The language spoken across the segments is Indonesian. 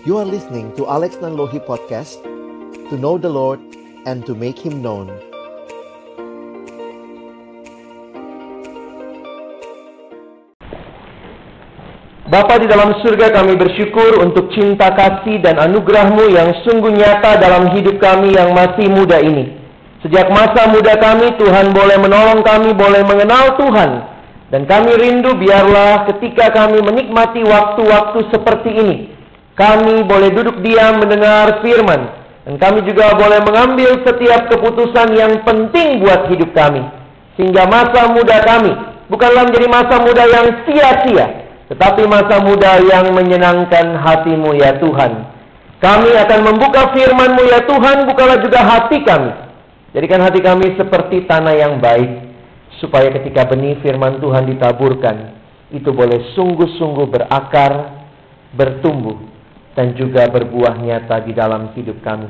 You are listening to Alex Nanlohi Podcast To know the Lord and to make Him known Bapa di dalam surga kami bersyukur untuk cinta kasih dan anugerahmu yang sungguh nyata dalam hidup kami yang masih muda ini. Sejak masa muda kami Tuhan boleh menolong kami, boleh mengenal Tuhan. Dan kami rindu biarlah ketika kami menikmati waktu-waktu seperti ini. Kami boleh duduk diam mendengar firman. Dan kami juga boleh mengambil setiap keputusan yang penting buat hidup kami. Sehingga masa muda kami bukanlah menjadi masa muda yang sia-sia tetapi masa muda yang menyenangkan hatimu ya Tuhan. Kami akan membuka firman-Mu ya Tuhan, bukalah juga hati kami. Jadikan hati kami seperti tanah yang baik, supaya ketika benih firman Tuhan ditaburkan, itu boleh sungguh-sungguh berakar, bertumbuh, dan juga berbuah nyata di dalam hidup kami.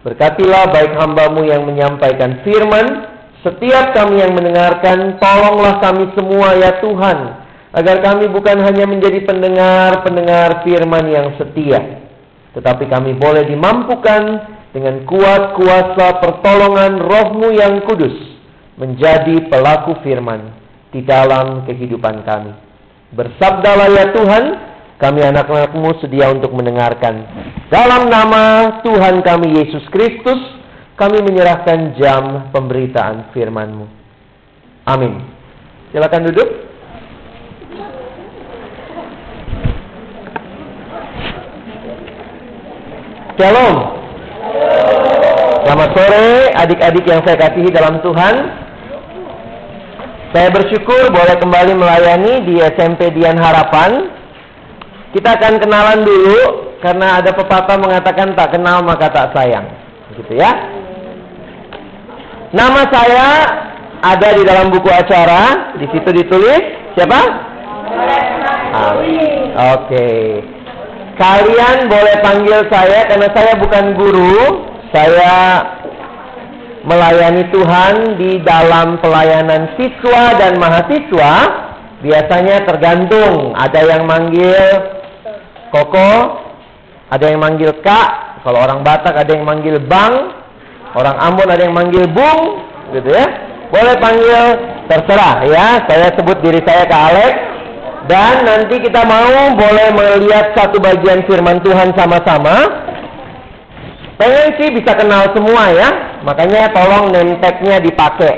Berkatilah baik hambamu yang menyampaikan firman, setiap kami yang mendengarkan, tolonglah kami semua ya Tuhan, agar kami bukan hanya menjadi pendengar-pendengar firman yang setia, tetapi kami boleh dimampukan dengan kuat kuasa pertolongan rohmu yang kudus menjadi pelaku firman di dalam kehidupan kami. Bersabdalah ya Tuhan, kami anak-anakmu sedia untuk mendengarkan. Dalam nama Tuhan kami Yesus Kristus, kami menyerahkan jam pemberitaan firman-Mu. Amin. Silakan duduk. Shalom. Selamat sore adik-adik yang saya kasihi dalam Tuhan. Saya bersyukur boleh kembali melayani di SMP Dian Harapan. Kita akan kenalan dulu karena ada pepatah mengatakan tak kenal maka tak sayang. Gitu ya. Nama saya ada di dalam buku acara, di situ ditulis siapa? Oke. Okay. Kalian boleh panggil saya karena saya bukan guru, saya melayani Tuhan di dalam pelayanan siswa dan mahasiswa. Biasanya tergantung, ada yang manggil Koko, ada yang manggil Kak, kalau orang Batak ada yang manggil Bang, orang Ambon ada yang manggil Bung, gitu ya. Boleh panggil terserah ya. Saya sebut diri saya Kak Alex, dan nanti kita mau boleh melihat satu bagian firman Tuhan sama-sama. Pengen sih bisa kenal semua ya. Makanya tolong name dipakai.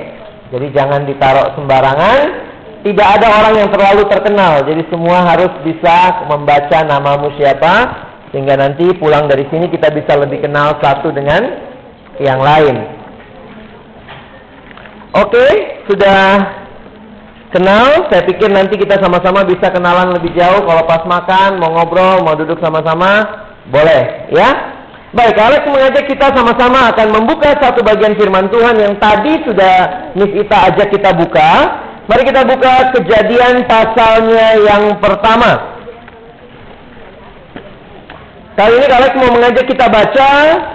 Jadi jangan ditaruh sembarangan. Tidak ada orang yang terlalu terkenal. Jadi semua harus bisa membaca namamu siapa. Sehingga nanti pulang dari sini kita bisa lebih kenal satu dengan yang lain. Oke, sudah kenal. Saya pikir nanti kita sama-sama bisa kenalan lebih jauh. Kalau pas makan, mau ngobrol, mau duduk sama-sama, boleh, ya. Baik, Alex mengajak kita sama-sama akan membuka satu bagian firman Tuhan yang tadi sudah Miss Ita ajak kita buka. Mari kita buka kejadian pasalnya yang pertama. Kali ini Alex mau mengajak kita baca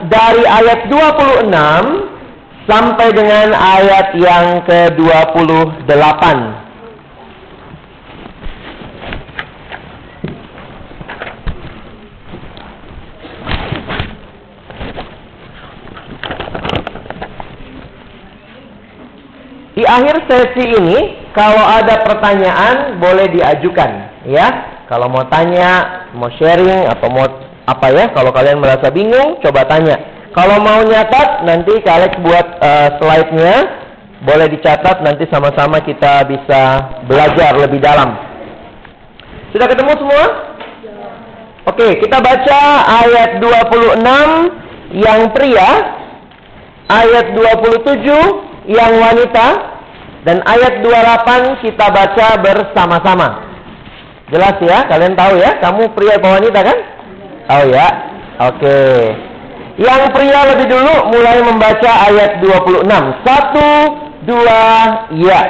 dari ayat 26 sampai dengan ayat yang ke-28. Di akhir sesi ini, kalau ada pertanyaan boleh diajukan, ya. Kalau mau tanya, mau sharing atau mau apa ya? Kalau kalian merasa bingung, coba tanya. Kalau mau nyatat, nanti Alex buat uh, slide-nya, boleh dicatat nanti sama-sama kita bisa belajar lebih dalam. Sudah ketemu semua? Oke, kita baca ayat 26 yang pria, ayat 27 yang wanita dan ayat 28 kita baca bersama-sama. Jelas ya, kalian tahu ya, kamu pria atau wanita kan? Tahu ya? Oke. Yang pria lebih dulu mulai membaca ayat 26. Satu, dua, ya.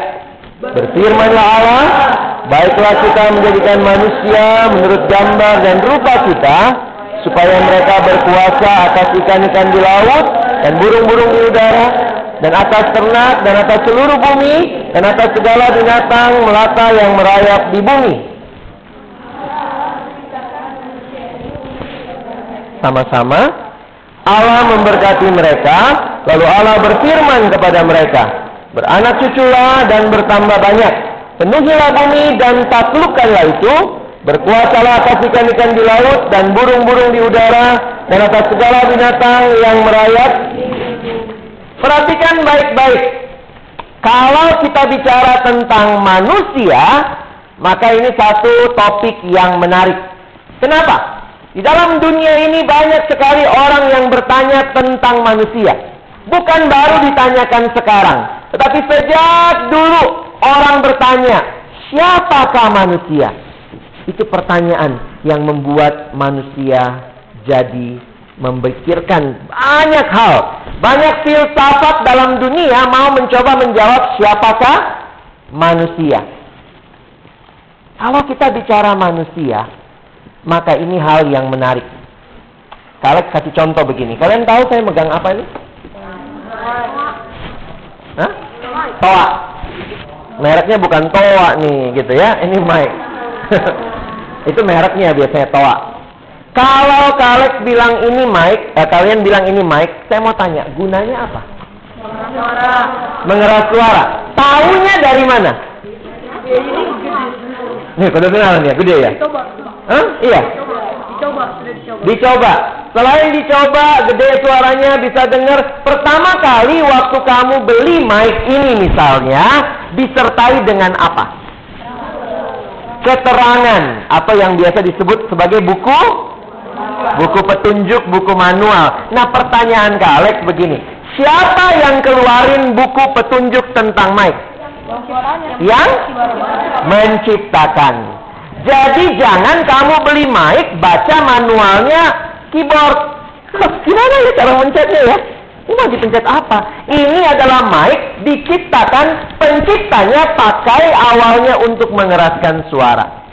Berfirmanlah Allah, baiklah kita menjadikan manusia menurut gambar dan rupa kita, supaya mereka berkuasa atas ikan-ikan di laut dan burung-burung di udara, dan atas ternak dan atas seluruh bumi dan atas segala binatang melata yang merayap di bumi. sama-sama. Allah memberkati mereka, lalu Allah berfirman kepada mereka, Beranak cuculah dan bertambah banyak, penuhilah bumi dan taklukkanlah itu, berkuasalah atas ikan-ikan di laut dan burung-burung di udara, dan atas segala binatang yang merayap. Perhatikan baik-baik. Kalau kita bicara tentang manusia, maka ini satu topik yang menarik. Kenapa? Di dalam dunia ini banyak sekali orang yang bertanya tentang manusia. Bukan baru ditanyakan sekarang. Tetapi sejak dulu orang bertanya, siapakah manusia? Itu pertanyaan yang membuat manusia jadi memikirkan banyak hal. Banyak filsafat dalam dunia mau mencoba menjawab siapakah manusia. Kalau kita bicara manusia, maka ini hal yang menarik. Kalian kasih contoh begini. Kalian tahu saya megang apa ini? Hah? Toa. Mereknya bukan Toa nih, gitu ya. Ini mic. Itu mereknya biasanya Toa. Kalau kalian bilang ini mic, eh, kalian bilang ini mic, saya mau tanya, gunanya apa? Mengeras suara. Mengeras suara. Taunya dari mana? Nih, kedengeran ya, gede ya? Hah? Iya. Dicoba, dicoba. Dicoba. Selain dicoba, gede suaranya bisa dengar. Pertama kali waktu kamu beli mic ini misalnya, disertai dengan apa? Keterangan. Apa yang biasa disebut sebagai buku? Buku petunjuk, buku manual. Nah pertanyaan Kak Alex begini. Siapa yang keluarin buku petunjuk tentang mic? Yang menciptakan. Jadi jangan kamu beli mic, baca manualnya keyboard. Gimana ya cara mencetnya ya? Ini mau dipencet apa? Ini adalah mic diciptakan penciptanya pakai awalnya untuk mengeraskan suara.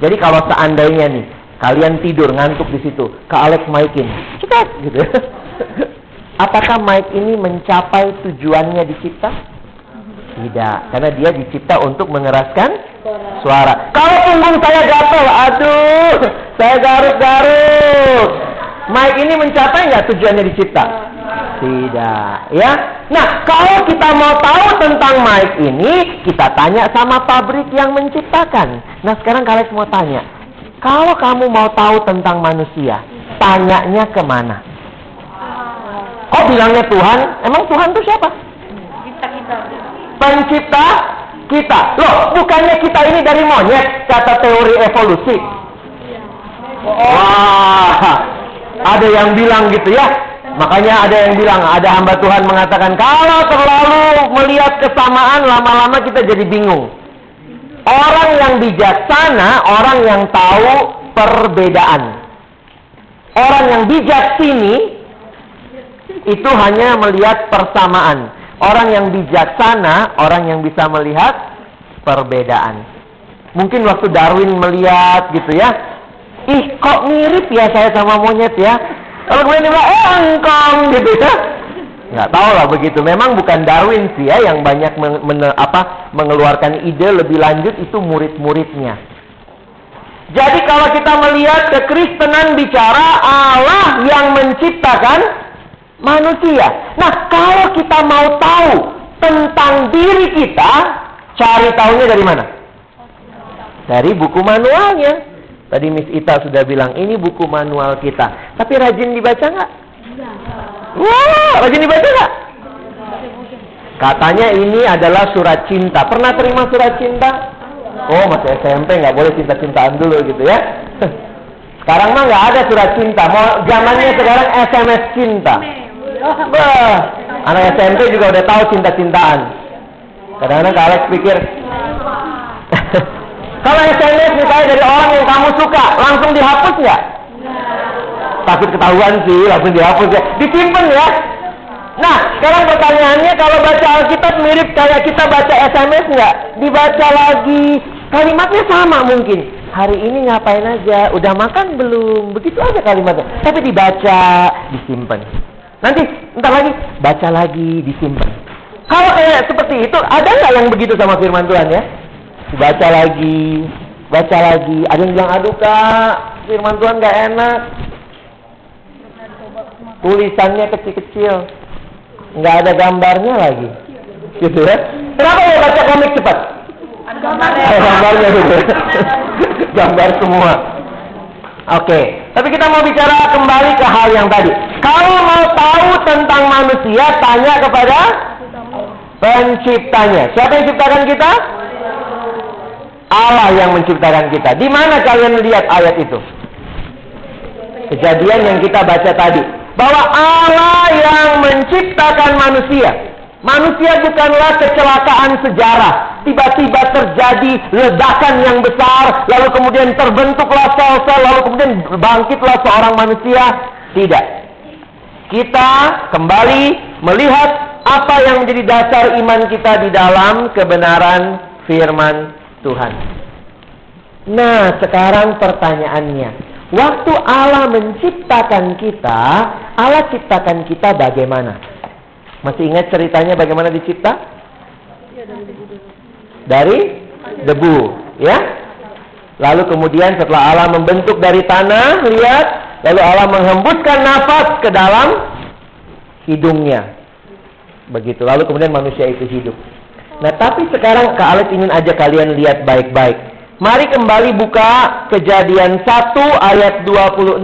Jadi kalau seandainya nih kalian tidur ngantuk di situ, ke Alex mic-in, cepat gitu. Apakah mic ini mencapai tujuannya dicipta? Tidak, karena dia dicipta untuk mengeraskan suara. Kalau punggung saya gatel, aduh, saya garuk-garuk. Mic ini mencapai nggak tujuannya dicipta? Tidak, ya. Nah, kalau kita mau tahu tentang mic ini, kita tanya sama pabrik yang menciptakan. Nah, sekarang kalian mau tanya, kalau kamu mau tahu tentang manusia, tanyanya ke mana? Oh, bilangnya Tuhan? Emang Tuhan itu siapa? Pencipta kita. Loh, bukannya kita ini dari monyet, kata teori evolusi. Wah, ada yang bilang gitu ya. Makanya ada yang bilang, ada hamba Tuhan mengatakan, kalau terlalu melihat kesamaan, lama-lama kita jadi bingung. Orang yang bijaksana, orang yang tahu perbedaan. Orang yang bijak sini, itu hanya melihat persamaan. Orang yang bijaksana, orang yang bisa melihat perbedaan. Mungkin waktu Darwin melihat gitu ya, ih kok mirip ya saya sama monyet ya. Kalau gue bilang, oh engkong gitu ya. Nggak tahu lah begitu. Memang bukan Darwin sih ya yang banyak men, men, apa, mengeluarkan ide lebih lanjut itu murid-muridnya. Jadi kalau kita melihat kekristenan bicara Allah yang menciptakan manusia. Nah, kalau kita mau tahu tentang diri kita, cari tahunya dari mana? Dari buku manualnya. Tadi Miss Ita sudah bilang, ini buku manual kita. Tapi rajin dibaca nggak? Wah, rajin dibaca nggak? Katanya ini adalah surat cinta. Pernah terima surat cinta? Oh, masih SMP nggak boleh cinta-cintaan dulu gitu ya. Sekarang mah nggak ada surat cinta. Mau zamannya sekarang SMS cinta. Bah, anak SMP juga udah tahu cinta-cintaan. Kadang-kadang Alex pikir, kalau SMS misalnya dari orang yang kamu suka, langsung dihapus nggak? Takut ketahuan sih, langsung dihapus ya. Disimpan ya. Nah, sekarang pertanyaannya kalau baca Alkitab mirip kayak kita baca SMS nggak? Dibaca lagi, kalimatnya sama mungkin. Hari ini ngapain aja? Udah makan belum? Begitu aja kalimatnya. Tapi dibaca, disimpan. Nanti entar lagi baca lagi disimpan. Kalau kayak seperti itu ada nggak yang begitu sama firman Tuhan ya? Baca lagi, baca lagi. Ada yang bilang aduh kak firman Tuhan nggak enak. Tulisannya kecil-kecil, nggak ada gambarnya lagi, gitu ya. Kenapa ya baca komik cepat? Gambarnya. Gambarnya gitu. Gambar semua. Oke, tapi kita mau bicara kembali ke hal yang tadi. Kalau mau tahu tentang manusia, tanya kepada penciptanya. Siapa yang ciptakan kita? Allah yang menciptakan kita. Di mana kalian lihat ayat itu? Kejadian yang kita baca tadi. Bahwa Allah yang menciptakan manusia. Manusia bukanlah kecelakaan sejarah. Tiba-tiba terjadi ledakan yang besar, lalu kemudian terbentuklah sel-sel, lalu kemudian bangkitlah seorang manusia. Tidak. Kita kembali melihat apa yang menjadi dasar iman kita di dalam kebenaran firman Tuhan. Nah, sekarang pertanyaannya, waktu Allah menciptakan kita, Allah ciptakan kita bagaimana? Masih ingat ceritanya bagaimana dicipta? Dari debu, ya. Lalu kemudian setelah Allah membentuk dari tanah, lihat, lalu Allah menghembuskan nafas ke dalam hidungnya. Begitu. Lalu kemudian manusia itu hidup. Nah, tapi sekarang Kak Alex ingin aja kalian lihat baik-baik. Mari kembali buka kejadian 1 ayat 26.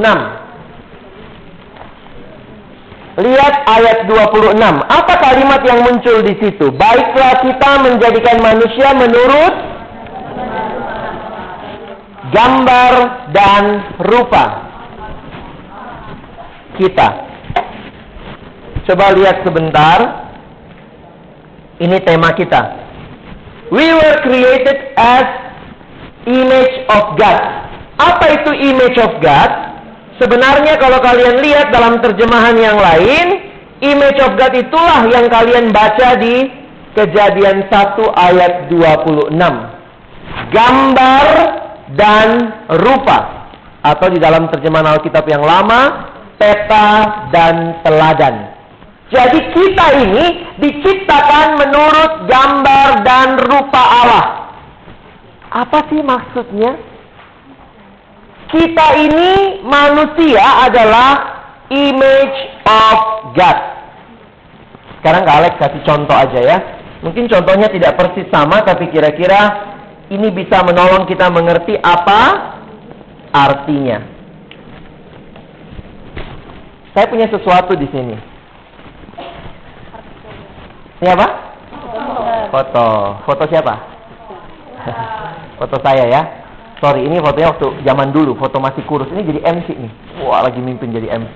Lihat ayat 26. Apa kalimat yang muncul di situ? Baiklah kita menjadikan manusia menurut gambar dan rupa kita. Coba lihat sebentar. Ini tema kita. We were created as image of God. Apa itu image of God? Sebenarnya kalau kalian lihat dalam terjemahan yang lain, image of God itulah yang kalian baca di Kejadian 1 ayat 26. Gambar dan rupa atau di dalam terjemahan Alkitab yang lama, peta dan teladan. Jadi kita ini diciptakan menurut gambar dan rupa Allah. Apa sih maksudnya? Kita ini manusia adalah image of God. Sekarang Kak Alex kasih contoh aja ya. Mungkin contohnya tidak persis sama, tapi kira-kira ini bisa menolong kita mengerti apa artinya. Saya punya sesuatu di sini. Ini apa? Foto. Foto siapa? Foto saya ya. Sorry, ini fotonya waktu zaman dulu, foto masih kurus. Ini jadi MC nih. Wah, lagi mimpin jadi MC.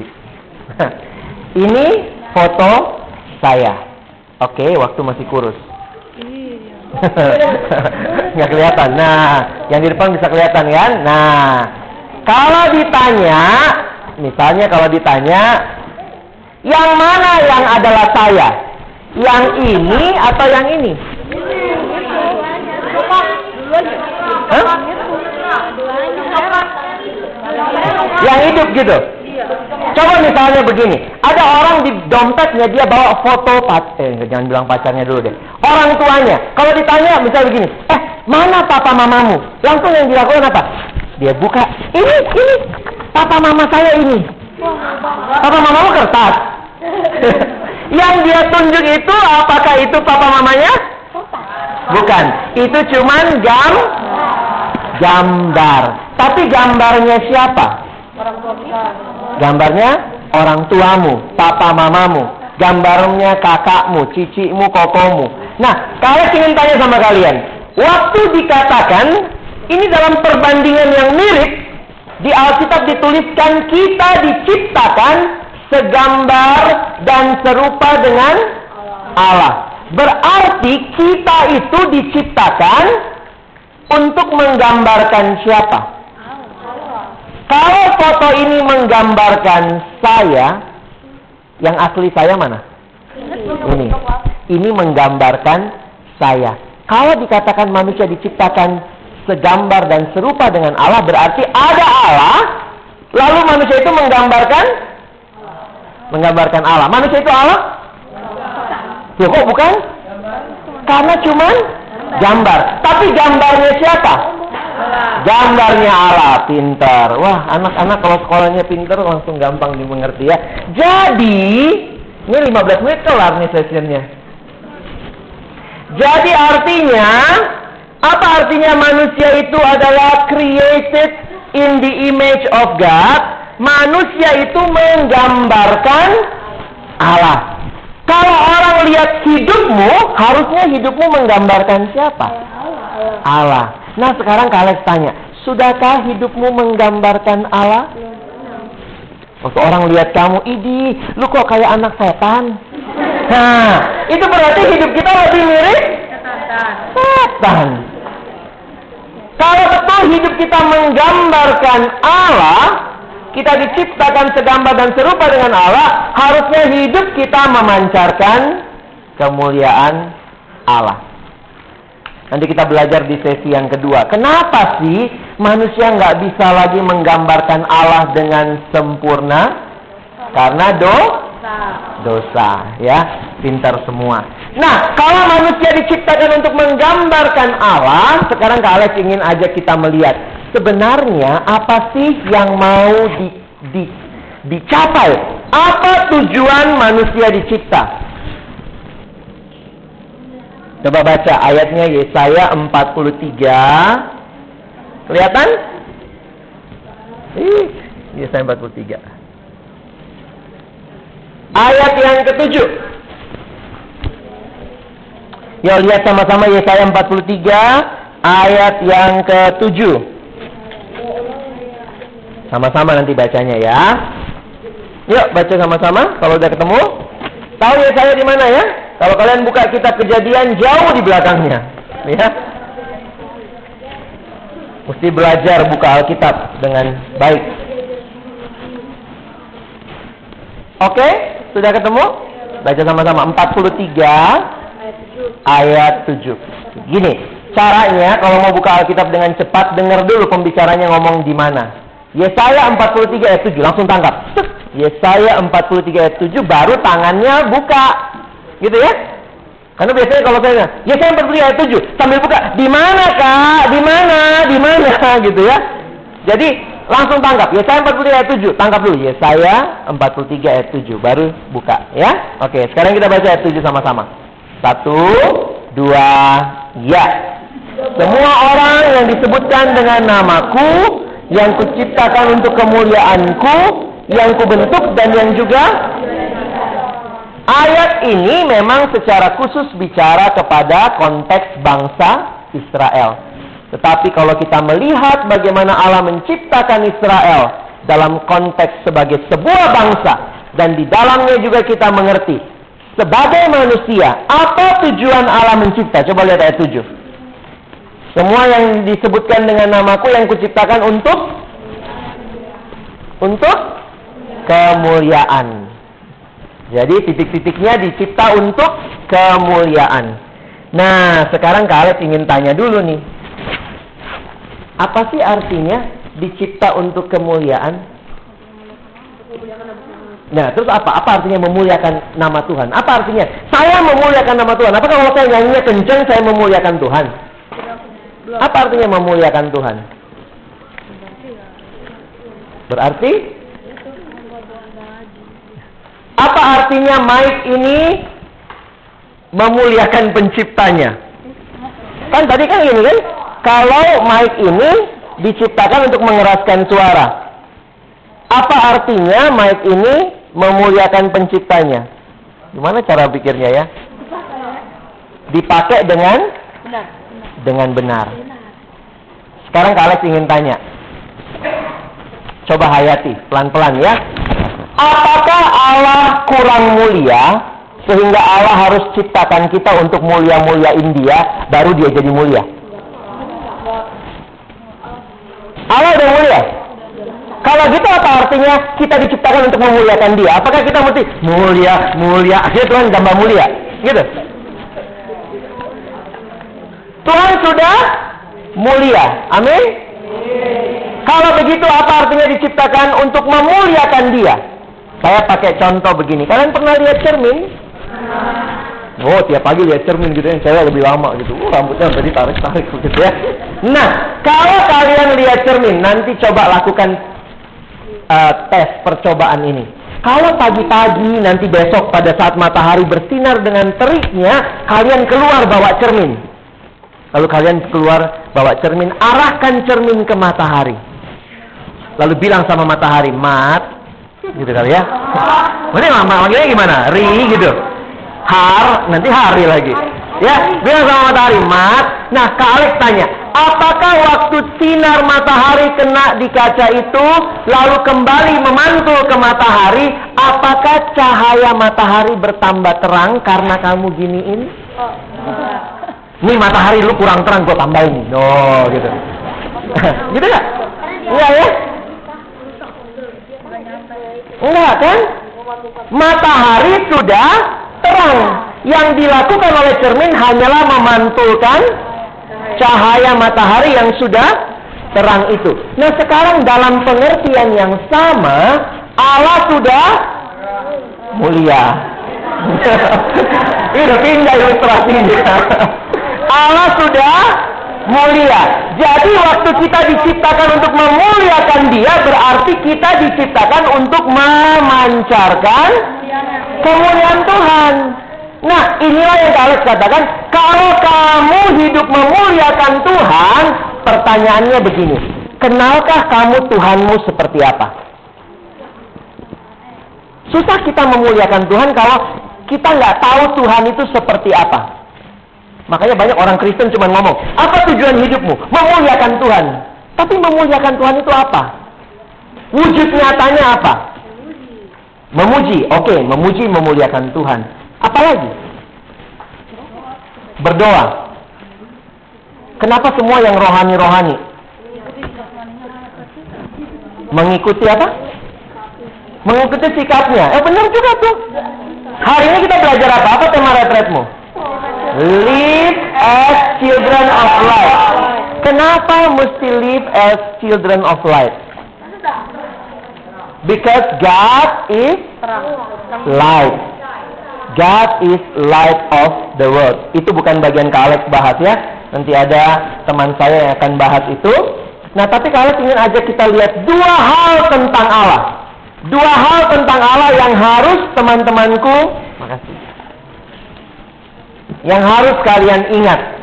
ini foto saya. Oke, waktu masih kurus. Nggak kelihatan. Nah, yang di depan bisa kelihatan kan? Nah, kalau ditanya, misalnya kalau ditanya, yang mana yang adalah saya? Yang ini atau yang ini? Yang hidup gitu. Coba misalnya begini, ada orang di dompetnya dia bawa foto pacar, eh jangan bilang pacarnya dulu deh. Orang tuanya, kalau ditanya misalnya begini, eh mana papa mamamu? Langsung yang dilakukan apa? Dia buka, ini, ini, papa mama saya ini. Papa mamamu kertas. yang dia tunjuk itu apakah itu papa mamanya? Bukan, itu cuman gam gambar. Tapi gambarnya siapa? Gambarnya orang tuamu, papa mamamu. Gambarnya kakakmu, cicimu, kokomu. Nah, kalian ingin tanya sama kalian. Waktu dikatakan, ini dalam perbandingan yang mirip, di Alkitab dituliskan kita diciptakan segambar dan serupa dengan Allah. Berarti kita itu diciptakan untuk menggambarkan siapa? Kalau foto ini menggambarkan saya, yang asli saya mana? Ini. Ini menggambarkan saya. Kalau dikatakan manusia diciptakan segambar dan serupa dengan Allah, berarti ada Allah, lalu manusia itu menggambarkan menggambarkan Allah. Manusia itu Allah? Loh, kok bukan? Karena cuman gambar. Tapi gambarnya siapa? Gambarnya Allah, pintar. Wah, anak-anak kalau sekolahnya pintar langsung gampang dimengerti ya. Jadi, ini 15 menit kelar nih sessionnya. Jadi artinya, apa artinya manusia itu adalah created in the image of God? Manusia itu menggambarkan Allah. Kalau orang lihat hidupmu, harusnya hidupmu menggambarkan siapa? Allah. Nah sekarang kalian tanya, sudahkah hidupmu menggambarkan Allah? Waktu orang lihat kamu, idi, lu kok kayak anak setan? Nah, itu berarti hidup kita lebih mirip setan. Kalau betul hidup kita menggambarkan Allah, kita diciptakan segambar dan serupa dengan Allah, harusnya hidup kita memancarkan kemuliaan Allah. Nanti kita belajar di sesi yang kedua. Kenapa sih manusia nggak bisa lagi menggambarkan Allah dengan sempurna? Karena do dosa, ya. Pintar semua. Nah, kalau manusia diciptakan untuk menggambarkan Allah, sekarang Kak Alex ingin aja kita melihat sebenarnya apa sih yang mau di, di, dicapai? Apa tujuan manusia dicipta? Coba baca ayatnya Yesaya 43. Kelihatan? Ih, Yesaya 43. Ayat yang ketujuh. Yuk lihat sama-sama Yesaya 43 ayat yang ketujuh. Sama-sama nanti bacanya ya. Yuk baca sama-sama kalau udah ketemu. Tahu Yesaya di mana ya? Kalau kalian buka kitab kejadian jauh di belakangnya, ya. Mesti belajar buka Alkitab dengan baik. Oke, sudah ketemu? Baca sama-sama 43 ayat 7. Gini, caranya kalau mau buka Alkitab dengan cepat dengar dulu pembicaranya ngomong di mana. Yesaya 43 ayat 7 langsung tangkap. Yesaya 43 ayat 7 baru tangannya buka. Gitu ya? Karena biasanya kalau saya ya saya berdiri ayat 7 sambil buka, di mana kak? Di mana? Di mana? Gitu ya. Jadi langsung tangkap. Ya saya 43 ayat 7, tangkap dulu. Ya saya 43 ayat 7 baru buka ya. Oke, sekarang kita baca ayat 7 sama-sama. Satu, dua, ya. Semua orang yang disebutkan dengan namaku, yang kuciptakan untuk kemuliaanku, yang kubentuk dan yang juga Ayat ini memang secara khusus bicara kepada konteks bangsa Israel. Tetapi kalau kita melihat bagaimana Allah menciptakan Israel dalam konteks sebagai sebuah bangsa dan di dalamnya juga kita mengerti sebagai manusia apa tujuan Allah mencipta? Coba lihat ayat 7. Semua yang disebutkan dengan namaku yang kuciptakan untuk untuk kemuliaan jadi titik-titiknya dicipta untuk kemuliaan. Nah, sekarang Kak ingin tanya dulu nih. Apa sih artinya dicipta untuk kemuliaan? Nah, terus apa? Apa artinya memuliakan nama Tuhan? Apa artinya? Saya memuliakan nama Tuhan. Apakah kalau saya nyanyinya kencang saya memuliakan Tuhan? Apa artinya memuliakan Tuhan? Berarti apa artinya Mike ini memuliakan penciptanya? Kan tadi kan ini kan, kalau Mike ini diciptakan untuk mengeraskan suara. Apa artinya Mike ini memuliakan penciptanya? Gimana cara pikirnya ya? Dipakai dengan dengan benar. Sekarang Kak ingin tanya. Coba hayati pelan-pelan ya. Apakah Allah kurang mulia sehingga Allah harus ciptakan kita untuk mulia-muliain dia baru dia jadi mulia? Allah udah mulia. Kalau gitu apa artinya kita diciptakan untuk memuliakan dia? Apakah kita mesti mulia, mulia, akhirnya Tuhan gambar mulia? Gitu. Tuhan sudah mulia. Amin. Kalau begitu apa artinya diciptakan untuk memuliakan dia? Saya pakai contoh begini. Kalian pernah lihat cermin? Oh, tiap pagi lihat cermin gitu yang cewek lebih lama gitu. Oh, rambutnya tadi tarik-tarik gitu ya. Nah, Kalau kalian lihat cermin, nanti coba lakukan uh, tes percobaan ini. Kalau pagi-pagi nanti besok pada saat matahari bersinar dengan teriknya, kalian keluar bawa cermin. Lalu kalian keluar bawa cermin, arahkan cermin ke matahari. Lalu bilang sama matahari, mat, gitu kali ya. Ini manggilnya gimana? Ri gitu. Har, nanti hari lagi. Ya, bilang sama matahari, mat. Nah, Kak Alex tanya, apakah waktu sinar matahari kena di kaca itu, lalu kembali memantul ke matahari, apakah cahaya matahari bertambah terang karena kamu giniin? Ini matahari lu kurang terang, gue tambahin. No, gitu. gitu gak? Iya ya? Enggak kan? Matahari sudah terang. Yang dilakukan oleh cermin hanyalah memantulkan cahaya matahari yang sudah terang itu. Nah sekarang dalam pengertian yang sama, Allah sudah mulia. Ini pindah ilustrasinya. Allah sudah mulia. Jadi waktu kita diciptakan untuk memuliakan dia berarti kita diciptakan untuk memancarkan kemuliaan Tuhan. Nah, inilah yang Alex katakan, kalau kamu hidup memuliakan Tuhan, pertanyaannya begini, kenalkah kamu Tuhanmu seperti apa? Susah kita memuliakan Tuhan kalau kita nggak tahu Tuhan itu seperti apa. Makanya banyak orang Kristen cuma ngomong, apa tujuan hidupmu? Memuliakan Tuhan. Tapi memuliakan Tuhan itu apa? Wujud nyatanya apa? Memuji. Oke, okay, memuji memuliakan Tuhan. Apa lagi? Berdoa. Kenapa semua yang rohani-rohani? Mengikuti apa? Mengikuti sikapnya. Eh benar juga tuh. Hari ini kita belajar apa? Apa tema retretmu? Live as children of light. Kenapa mesti live as children of light? Because God is light. God is light of the world. Itu bukan bagian Kak bahas ya. Nanti ada teman saya yang akan bahas itu. Nah, tapi kalau ingin aja kita lihat dua hal tentang Allah. Dua hal tentang Allah yang harus teman-temanku, makasih yang harus kalian ingat.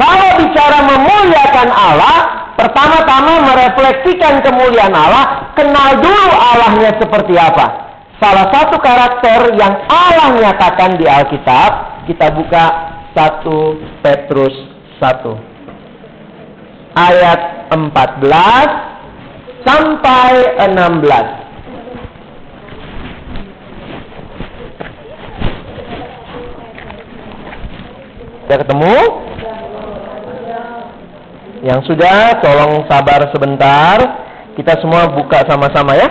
Kalau bicara memuliakan Allah, pertama-tama merefleksikan kemuliaan Allah, kenal dulu Allahnya seperti apa. Salah satu karakter yang Allah nyatakan di Alkitab, kita buka 1 Petrus 1. Ayat 14 sampai 16. Sudah ketemu? Yang sudah, tolong sabar sebentar. Kita semua buka sama-sama ya.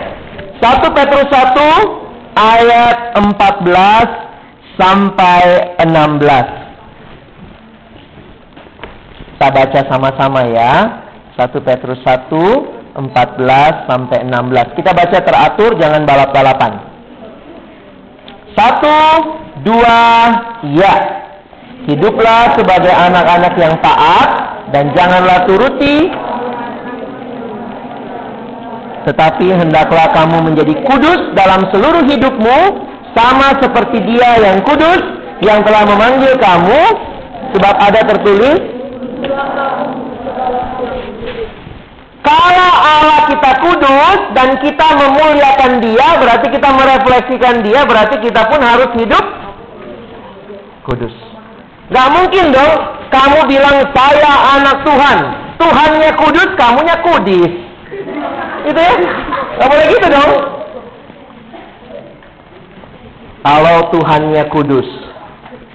1 Petrus 1 ayat 14 sampai 16. Kita baca sama-sama ya. 1 Petrus 1 14 sampai 16. Kita baca teratur, jangan balap-balapan. Satu, dua, ya. Hiduplah sebagai anak-anak yang taat dan janganlah turuti. Tetapi hendaklah kamu menjadi kudus dalam seluruh hidupmu sama seperti dia yang kudus yang telah memanggil kamu. Sebab ada tertulis kalau Allah kita kudus dan kita memuliakan dia berarti kita merefleksikan dia berarti kita pun harus hidup kudus Gak mungkin dong kamu bilang saya anak Tuhan. Tuhannya kudus, kamunya kudis. Gitu ya? Gak boleh gitu dong. Kalau Tuhannya kudus,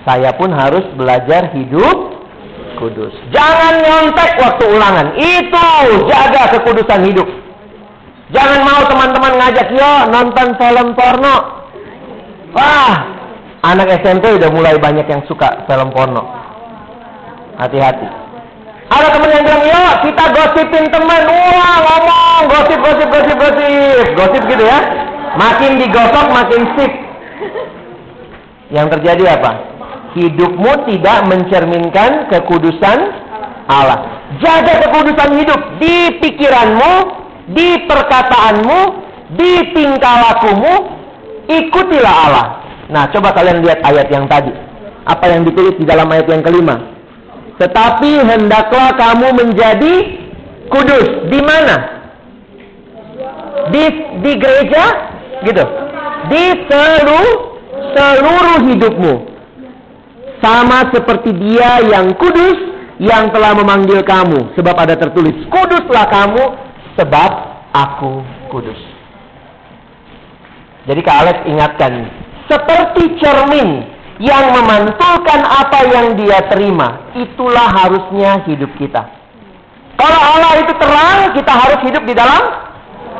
saya pun harus belajar hidup kudus. Jangan nyontek waktu ulangan. Itu jaga kekudusan hidup. Jangan mau teman-teman ngajak, yo nonton film porno. Wah, Anak SMP udah mulai banyak yang suka film porno. Hati-hati. Ada temen yang bilang, yuk kita gosipin teman. Wah ngomong, gosip, gosip, gosip, gosip. Gosip gitu ya. Makin digosok, makin sip. Yang terjadi apa? Hidupmu tidak mencerminkan kekudusan Allah. jaga kekudusan hidup di pikiranmu, di perkataanmu, di tingkah lakumu, ikutilah Allah. Nah, coba kalian lihat ayat yang tadi. Apa yang ditulis di dalam ayat yang kelima? Tetapi hendaklah kamu menjadi kudus. Di mana? Di di gereja, gitu. Di seluruh seluruh hidupmu. Sama seperti dia yang kudus yang telah memanggil kamu. Sebab ada tertulis, kuduslah kamu sebab aku kudus. Jadi Kak Alex ingatkan, seperti cermin yang memantulkan apa yang dia terima, itulah harusnya hidup kita. Kalau Allah itu terang, kita harus hidup di dalam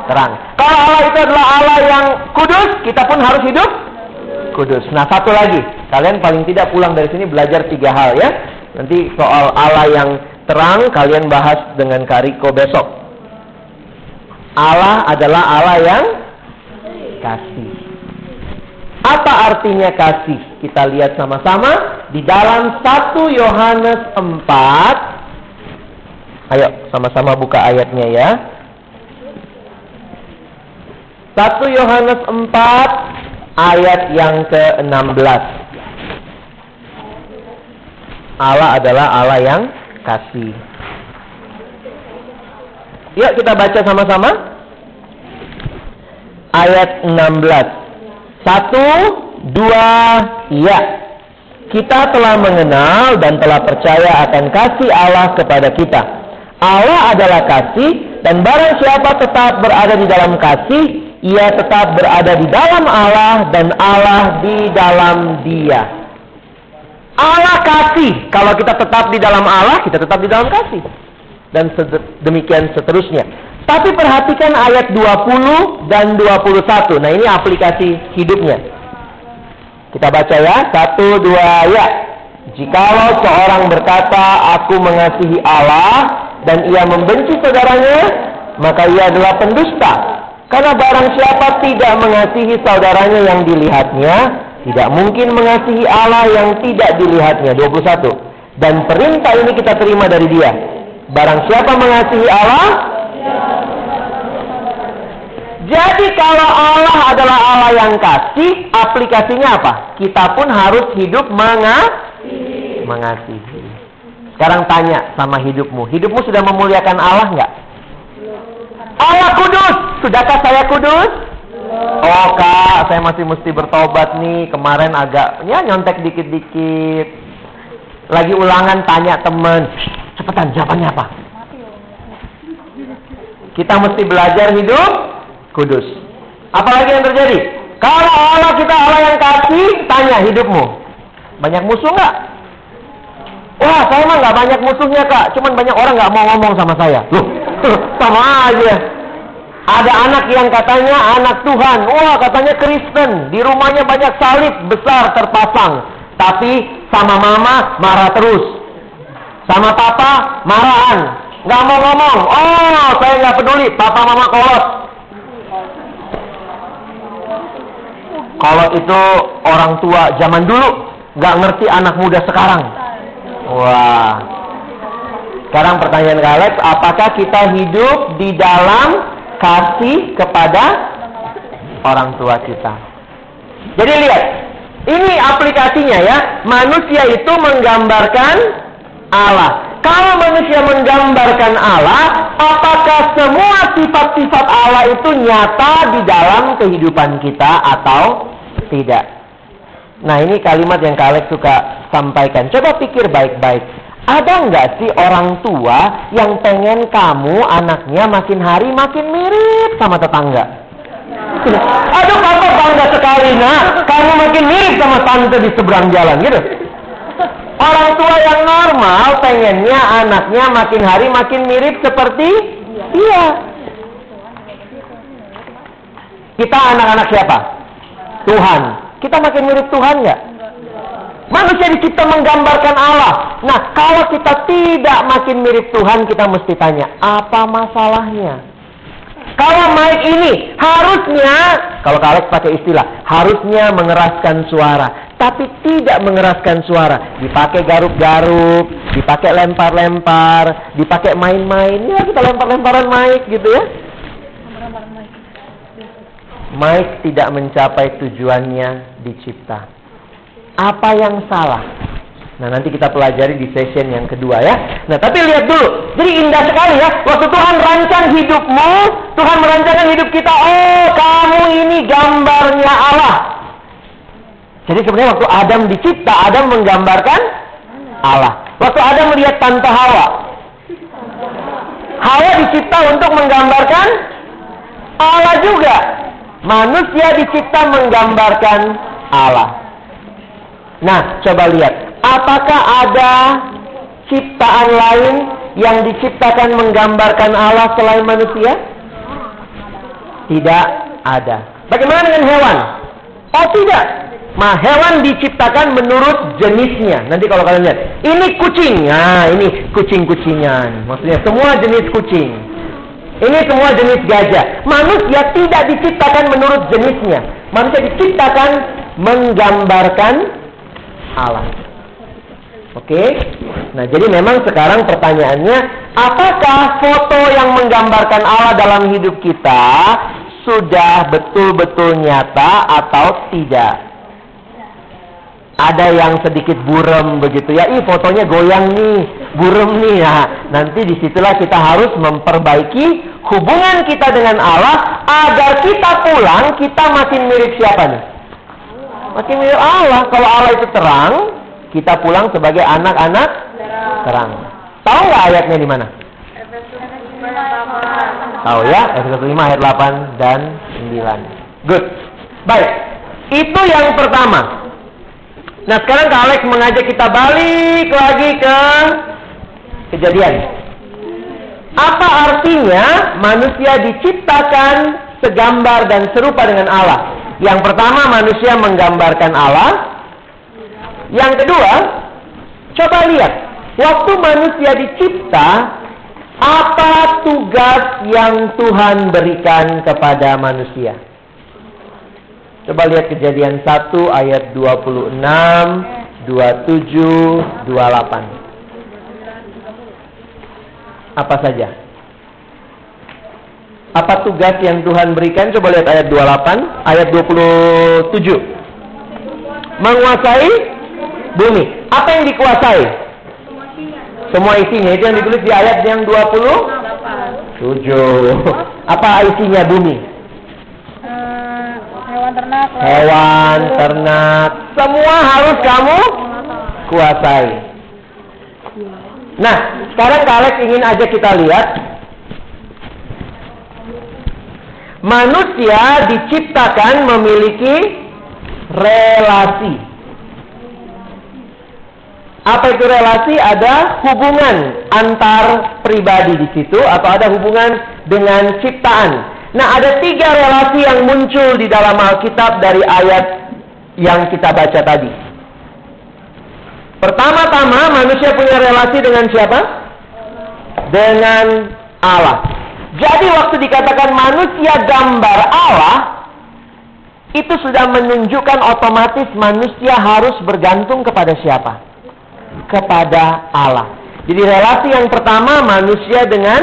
terang. Kalau Allah itu adalah Allah yang kudus, kita pun harus hidup kudus. Nah, satu lagi, kalian paling tidak pulang dari sini belajar tiga hal ya. Nanti soal Allah yang terang kalian bahas dengan Kariko besok. Allah adalah Allah yang kasih. Apa artinya kasih? Kita lihat sama-sama di dalam 1 Yohanes 4. Ayo sama-sama buka ayatnya ya. 1 Yohanes 4 ayat yang ke-16. Allah adalah Allah yang kasih. Yuk kita baca sama-sama. Ayat 16. Satu, dua, ya. Kita telah mengenal dan telah percaya akan kasih Allah kepada kita. Allah adalah kasih dan barang siapa tetap berada di dalam kasih, ia tetap berada di dalam Allah dan Allah di dalam dia. Allah kasih. Kalau kita tetap di dalam Allah, kita tetap di dalam kasih. Dan demikian seterusnya. Tapi perhatikan ayat 20 dan 21. Nah ini aplikasi hidupnya. Kita baca ya. Satu, dua, ya. Jikalau seorang berkata, aku mengasihi Allah, dan ia membenci saudaranya, maka ia adalah pendusta. Karena barang siapa tidak mengasihi saudaranya yang dilihatnya, tidak mungkin mengasihi Allah yang tidak dilihatnya. 21. Dan perintah ini kita terima dari dia. Barang siapa mengasihi Allah, jadi kalau Allah adalah Allah yang kasih, aplikasinya apa? Kita pun harus hidup mengasihi. mengasihi. Sekarang tanya sama hidupmu. Hidupmu sudah memuliakan Allah nggak? Allah kudus. Sudahkah saya kudus? Oh kak, saya masih mesti bertobat nih. Kemarin agak ya nyontek dikit-dikit. Lagi ulangan tanya temen. Cepetan jawabannya apa? Kita mesti belajar hidup kudus. Apalagi yang terjadi? Kalau Allah kita Allah yang kasih, tanya hidupmu. Banyak musuh nggak? Wah, saya mah nggak banyak musuhnya kak. Cuman banyak orang nggak mau ngomong sama saya. Loh, sama aja. Ada anak yang katanya anak Tuhan. Wah, katanya Kristen. Di rumahnya banyak salib besar terpasang. Tapi sama mama marah terus. Sama papa marahan. Nggak mau ngomong. Oh, saya nggak peduli. Papa mama kolos. Kalau itu orang tua zaman dulu nggak ngerti anak muda sekarang. Wah. Sekarang pertanyaan Alex, apakah kita hidup di dalam kasih kepada orang tua kita? Jadi lihat, ini aplikasinya ya. Manusia itu menggambarkan Allah. Kalau manusia menggambarkan Allah, apakah semua sifat-sifat Allah itu nyata di dalam kehidupan kita atau tidak? Nah ini kalimat yang Kak suka sampaikan. Coba pikir baik-baik. Ada nggak sih orang tua yang pengen kamu anaknya makin hari makin mirip sama tetangga? Aduh papa bangga sekali nak, kamu makin mirip sama tante di seberang jalan gitu. Orang tua yang normal pengennya anaknya makin hari makin mirip seperti dia. Kita anak-anak siapa? Tuhan. Kita makin mirip Tuhan nggak? Manusia kita menggambarkan Allah. Nah, kalau kita tidak makin mirip Tuhan, kita mesti tanya, apa masalahnya? Kalau Mike ini harusnya, kalau Alex pakai istilah, harusnya mengeraskan suara. tapi tidak mengeraskan suara. Dipakai garuk-garuk, dipakai lempar-lempar, dipakai main-main. Ya kita lempar-lemparan mic gitu ya. Mic tidak mencapai tujuannya dicipta. Apa yang salah? Nah nanti kita pelajari di session yang kedua ya. Nah tapi lihat dulu, jadi indah sekali ya. Waktu Tuhan rancang hidupmu, Tuhan merancangkan hidup kita. Oh kamu ini gambarnya Allah. Jadi sebenarnya waktu Adam dicipta, Adam menggambarkan Allah. Waktu Adam melihat tante Hawa, Hawa dicipta untuk menggambarkan Allah juga. Manusia dicipta menggambarkan Allah. Nah, coba lihat. Apakah ada ciptaan lain yang diciptakan menggambarkan Allah selain manusia? Tidak ada. Bagaimana dengan hewan? Oh tidak. Nah, hewan diciptakan menurut jenisnya. Nanti kalau kalian lihat, ini kucing. Nah, ini kucing-kucingan. Maksudnya semua jenis kucing. Ini semua jenis gajah. Manusia tidak diciptakan menurut jenisnya. Manusia diciptakan menggambarkan Allah. Oke? Nah, jadi memang sekarang pertanyaannya, apakah foto yang menggambarkan Allah dalam hidup kita sudah betul-betul nyata atau tidak? Ada yang sedikit burem begitu ya, ih fotonya goyang nih, burem nih ya. Nanti di situlah kita harus memperbaiki hubungan kita dengan Allah agar kita pulang kita makin mirip siapa nih? Makin mirip Allah. Kalau Allah itu terang, kita pulang sebagai anak-anak terang. Tahu nggak ayatnya di mana? Tahu ya, Efesus 5 ayat 8 dan 9. Good. Baik. Itu yang pertama. Nah sekarang Kak Alex mengajak kita balik lagi ke kejadian. Apa artinya manusia diciptakan segambar dan serupa dengan Allah? Yang pertama manusia menggambarkan Allah. Yang kedua, coba lihat. Waktu manusia dicipta, apa tugas yang Tuhan berikan kepada manusia? Coba lihat kejadian 1 ayat 26, 27, 28. Apa saja? Apa tugas yang Tuhan berikan? Coba lihat ayat 28, ayat 27. Menguasai bumi. Apa yang dikuasai? Semua isinya. Itu yang ditulis di ayat yang 27. Apa isinya bumi? hewan ternak hewan, ternak, semua harus kamu kuasai. Nah, sekarang Alex ingin aja kita lihat manusia diciptakan memiliki relasi. Apa itu relasi? Ada hubungan antar pribadi di situ atau ada hubungan dengan ciptaan. Nah, ada tiga relasi yang muncul di dalam Alkitab dari ayat yang kita baca tadi. Pertama-tama, manusia punya relasi dengan siapa? Dengan Allah. Jadi, waktu dikatakan manusia gambar Allah, itu sudah menunjukkan otomatis manusia harus bergantung kepada siapa? Kepada Allah. Jadi, relasi yang pertama, manusia dengan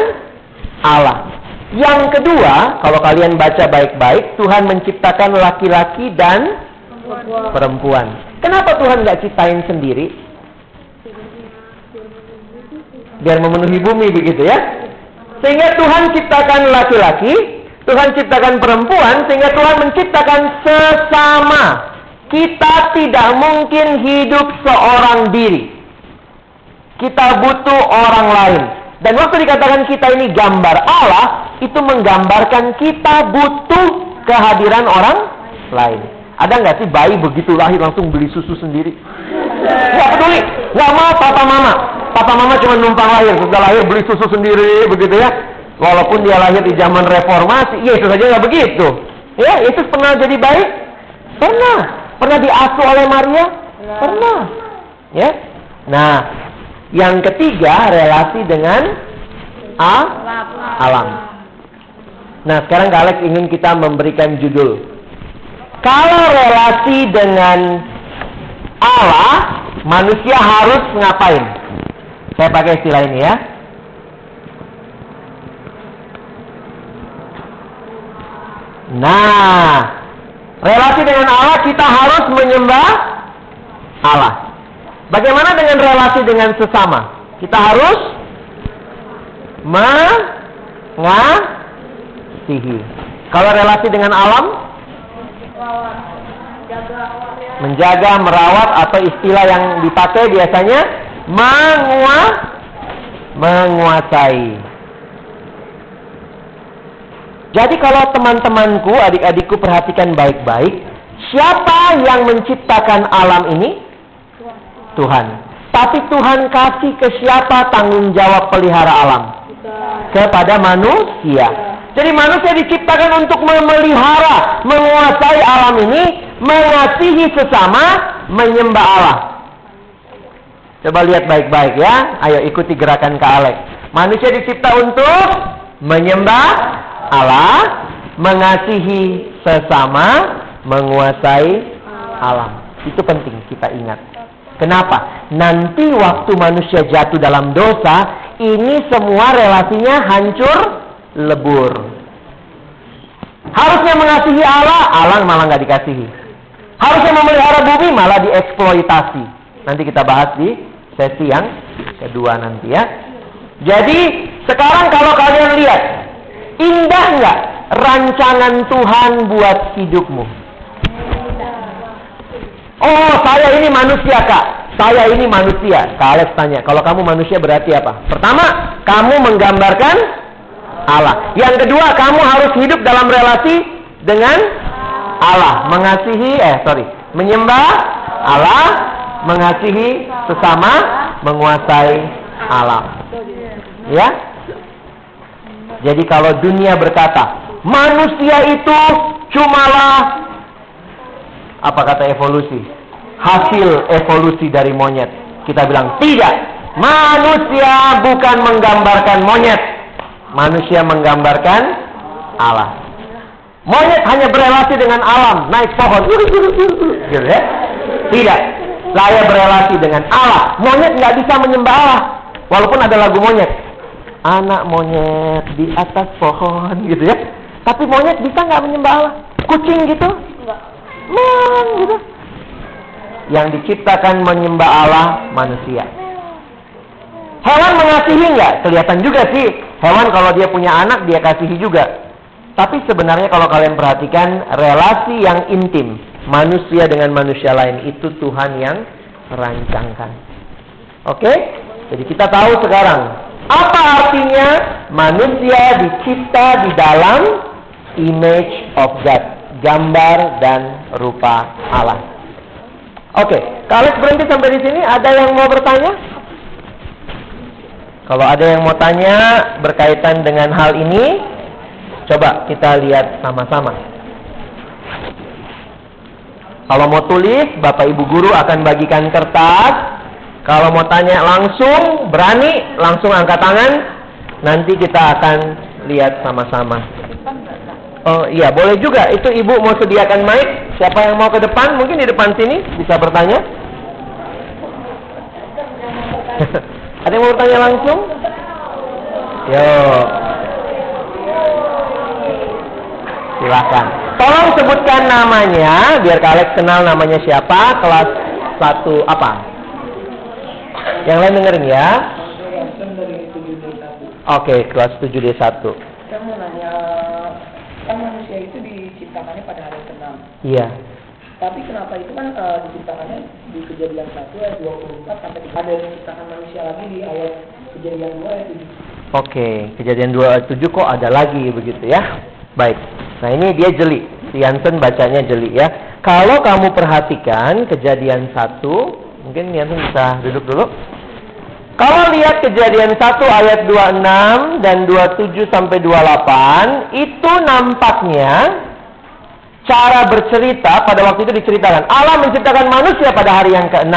Allah. Yang kedua, kalau kalian baca baik-baik, Tuhan menciptakan laki-laki dan perempuan. Kenapa Tuhan nggak ciptain sendiri? Biar memenuhi bumi begitu ya. Sehingga Tuhan ciptakan laki-laki, Tuhan ciptakan perempuan, sehingga Tuhan menciptakan sesama. Kita tidak mungkin hidup seorang diri. Kita butuh orang lain. Dan waktu dikatakan kita ini gambar Allah, itu menggambarkan kita butuh kehadiran orang lain. Ada nggak sih bayi begitu lahir langsung beli susu sendiri? Nggak peduli, nggak mau papa mama. Papa mama cuma numpang lahir, sudah lahir beli susu sendiri begitu ya. Walaupun dia lahir di zaman reformasi, Yesus saja nggak begitu. Ya, Yesus pernah jadi bayi? Pernah. Pernah diasuh oleh Maria? Pernah. Ya. Nah, yang ketiga relasi dengan A, alam. Nah, sekarang Kak ingin kita memberikan judul. Kalau relasi dengan Allah, manusia harus ngapain? Saya pakai istilah ini ya. Nah, relasi dengan Allah kita harus menyembah Allah. Bagaimana dengan relasi dengan sesama? Kita harus mengasihi. Kalau relasi dengan alam, menjaga, merawat atau istilah yang dipakai biasanya mengua menguasai. Jadi kalau teman-temanku, adik-adikku perhatikan baik-baik, siapa yang menciptakan alam ini? Tuhan. Tapi Tuhan kasih ke siapa tanggung jawab pelihara alam? Kepada manusia. Jadi manusia diciptakan untuk memelihara, menguasai alam ini, mengasihi sesama, menyembah Allah. Coba lihat baik-baik ya. Ayo ikuti gerakan ke Alex. Manusia dicipta untuk menyembah Allah, mengasihi sesama, menguasai alam. Itu penting kita ingat. Kenapa? Nanti waktu manusia jatuh dalam dosa, ini semua relasinya hancur lebur. Harusnya mengasihi Allah, Allah malah nggak dikasihi. Harusnya memelihara bumi, malah dieksploitasi. Nanti kita bahas di sesi yang kedua nanti ya. Jadi sekarang kalau kalian lihat, indah nggak rancangan Tuhan buat hidupmu? Oh, saya ini manusia, Kak. Saya ini manusia. Kak Alex tanya, kalau kamu manusia berarti apa? Pertama, kamu menggambarkan Allah. Yang kedua, kamu harus hidup dalam relasi dengan Allah. Mengasihi, eh sorry, menyembah Allah, mengasihi sesama, menguasai alam. Ya? Jadi kalau dunia berkata, manusia itu cumalah apa kata evolusi? Hasil evolusi dari monyet. Kita bilang tidak. Manusia bukan menggambarkan monyet. Manusia menggambarkan Allah. Monyet hanya berelasi dengan alam, naik pohon, gitu ya. Tidak. Saya berelasi dengan Allah. Monyet nggak bisa menyembah Allah. Walaupun ada lagu monyet. Anak monyet di atas pohon, gitu ya. Tapi monyet bisa nggak menyembah Allah? Kucing gitu? Men, gitu. Yang diciptakan menyembah Allah manusia. Hewan mengasihi nggak? Kelihatan juga sih. Hewan kalau dia punya anak dia kasihi juga. Tapi sebenarnya kalau kalian perhatikan relasi yang intim manusia dengan manusia lain itu Tuhan yang rancangkan. Oke? Jadi kita tahu sekarang apa artinya manusia dicipta di dalam image of God, gambar dan rupa Allah. Oke, kalau berhenti sampai di sini, ada yang mau bertanya? Kalau ada yang mau tanya berkaitan dengan hal ini, coba kita lihat sama-sama. Kalau mau tulis, Bapak Ibu guru akan bagikan kertas. Kalau mau tanya langsung, berani, langsung angkat tangan. Nanti kita akan lihat sama-sama. Oh iya, boleh juga. Itu ibu mau sediakan mic. Siapa yang mau ke depan? Mungkin di depan sini bisa bertanya. Ada yang mau bertanya langsung? Yo. Silakan. Tolong sebutkan namanya biar Kak kenal namanya siapa, kelas satu apa? Yang lain dengerin ya. Oke, kelas 7 D1. Saya mau nanya, kan manusia itu diciptakannya pada hari ke-6. Iya. Tapi kenapa itu kan eh, diciptakannya di kejadian 1 ayat 24 sampai ada yang diciptakan manusia lagi di ayat kejadian 2 ayat 7. Oke, kejadian 27 kok ada lagi begitu ya. Baik. Nah, ini dia jeli. Yansen bacanya jeli ya. Kalau kamu perhatikan kejadian 1, mungkin Yansen bisa duduk dulu. Kalau lihat kejadian 1 ayat 26 dan 27 sampai 28, itu nampaknya cara bercerita pada waktu itu diceritakan. Allah menciptakan manusia pada hari yang ke-6.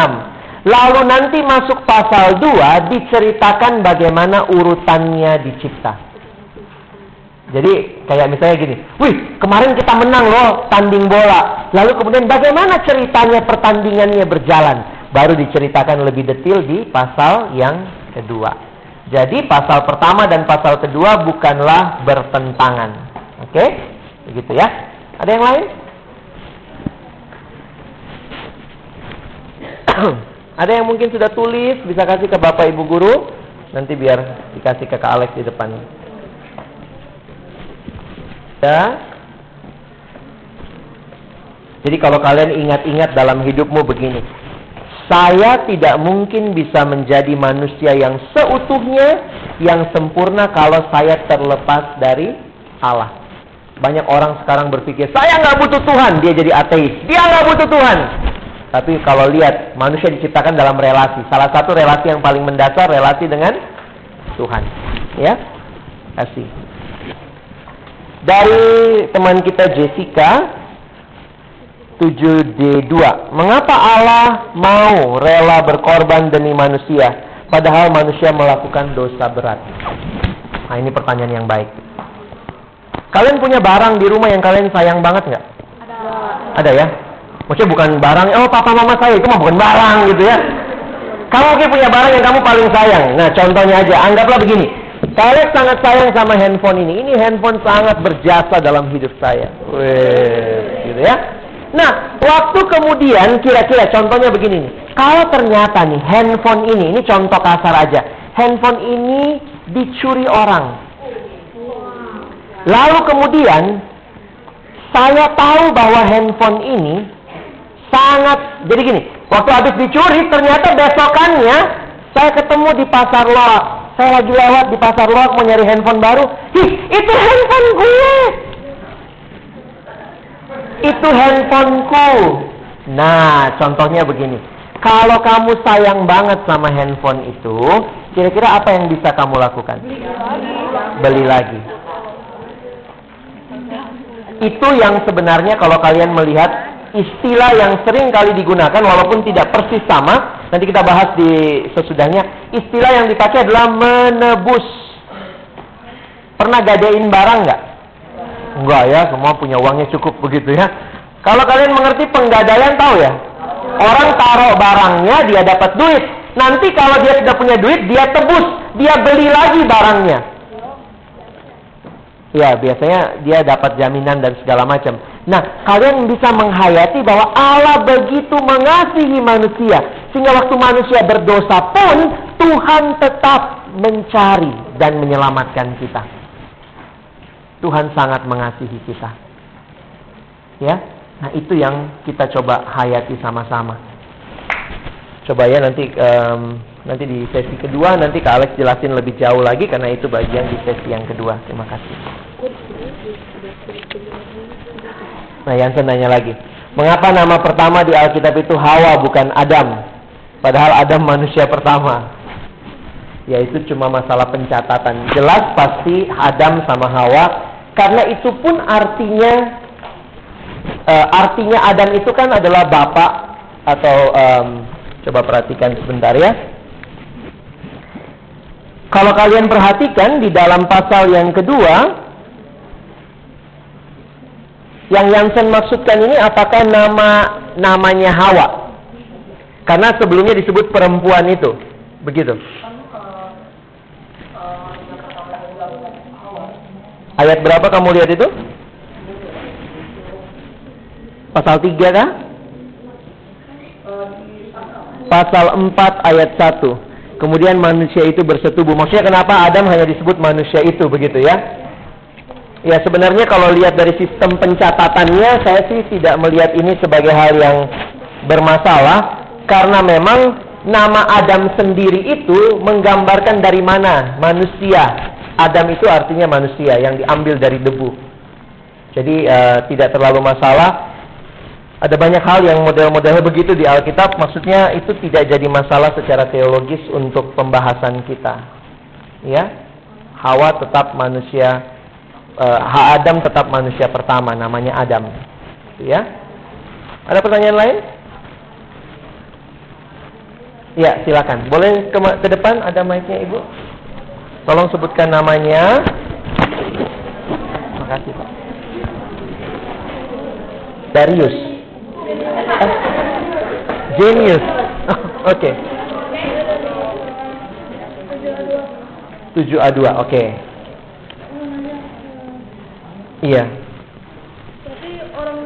Lalu nanti masuk pasal 2 diceritakan bagaimana urutannya dicipta. Jadi kayak misalnya gini, wih kemarin kita menang loh tanding bola. Lalu kemudian bagaimana ceritanya pertandingannya berjalan? Baru diceritakan lebih detail di pasal yang kedua. Jadi pasal pertama dan pasal kedua bukanlah bertentangan. Oke? Begitu ya. Ada yang lain? Ada yang mungkin sudah tulis, bisa kasih ke Bapak Ibu guru. Nanti biar dikasih ke Kak Alex di depan. Ya. Jadi kalau kalian ingat-ingat dalam hidupmu begini. Saya tidak mungkin bisa menjadi manusia yang seutuhnya, yang sempurna kalau saya terlepas dari Allah. Banyak orang sekarang berpikir, saya nggak butuh Tuhan, dia jadi ateis. Dia nggak butuh Tuhan. Tapi kalau lihat, manusia diciptakan dalam relasi. Salah satu relasi yang paling mendasar, relasi dengan Tuhan. Ya, kasih dari teman kita Jessica 7D2. Mengapa Allah mau rela berkorban demi manusia padahal manusia melakukan dosa berat? Nah, ini pertanyaan yang baik. Kalian punya barang di rumah yang kalian sayang banget nggak? Ada. Ada ya? Maksudnya bukan barang, oh papa mama saya itu mah bukan barang gitu ya. Kamu mungkin punya barang yang kamu paling sayang. Nah, contohnya aja, anggaplah begini. Saya sangat sayang sama handphone ini. Ini handphone sangat berjasa dalam hidup saya. Wih, gitu ya. Nah, waktu kemudian kira-kira contohnya begini nih. Kalau ternyata nih handphone ini, ini contoh kasar aja. Handphone ini dicuri orang. Lalu kemudian saya tahu bahwa handphone ini sangat jadi gini. Waktu habis dicuri ternyata besokannya saya ketemu di pasar loak saya lagi lewat di pasar loak mau nyari handphone baru. Ih, itu handphone gue. Itu handphoneku. Nah, contohnya begini. Kalau kamu sayang banget sama handphone itu, kira-kira apa yang bisa kamu lakukan? Beli lagi. Itu yang sebenarnya kalau kalian melihat istilah yang sering kali digunakan walaupun tidak persis sama, Nanti kita bahas di sesudahnya. Istilah yang dipakai adalah menebus. Pernah gadein barang nggak? Enggak ya, semua punya uangnya cukup begitu ya. Kalau kalian mengerti penggadaian tahu ya? Orang taruh barangnya, dia dapat duit. Nanti kalau dia sudah punya duit, dia tebus, dia beli lagi barangnya. Ya, biasanya dia dapat jaminan dan segala macam. Nah, kalian bisa menghayati bahwa Allah begitu mengasihi manusia sehingga waktu manusia berdosa pun Tuhan tetap mencari dan menyelamatkan kita. Tuhan sangat mengasihi kita. Ya. Nah, itu yang kita coba hayati sama-sama. Coba ya nanti um, nanti di sesi kedua nanti Kak Alex jelasin lebih jauh lagi karena itu bagian di sesi yang kedua. Terima kasih. Nah, yang nanya lagi. Mengapa nama pertama di Alkitab itu Hawa bukan Adam? Padahal Adam manusia pertama. Yaitu cuma masalah pencatatan. Jelas pasti Adam sama Hawa karena itu pun artinya e, artinya Adam itu kan adalah bapak atau um, coba perhatikan sebentar ya. Kalau kalian perhatikan di dalam pasal yang kedua, yang Yansen maksudkan ini apakah nama namanya Hawa? Karena sebelumnya disebut perempuan itu. Begitu. Ayat berapa kamu lihat itu? Pasal 3 kah? Pasal 4 ayat 1. Kemudian manusia itu bersetubuh. Maksudnya kenapa Adam hanya disebut manusia itu begitu ya? Ya sebenarnya kalau lihat dari sistem pencatatannya saya sih tidak melihat ini sebagai hal yang bermasalah karena memang nama Adam sendiri itu menggambarkan dari mana manusia. Adam itu artinya manusia yang diambil dari debu. Jadi uh, tidak terlalu masalah. Ada banyak hal yang model-model begitu di Alkitab. Maksudnya itu tidak jadi masalah secara teologis untuk pembahasan kita. Ya, Hawa tetap manusia. Uh, Adam tetap manusia pertama, namanya Adam. Ya. Ada pertanyaan lain? Ya, silakan. Boleh ke, ke depan ada mic-nya, Ibu? Tolong sebutkan namanya. Makasih Pak. Darius. Genius. Oke. 7A2, oke. Iya. Tapi orang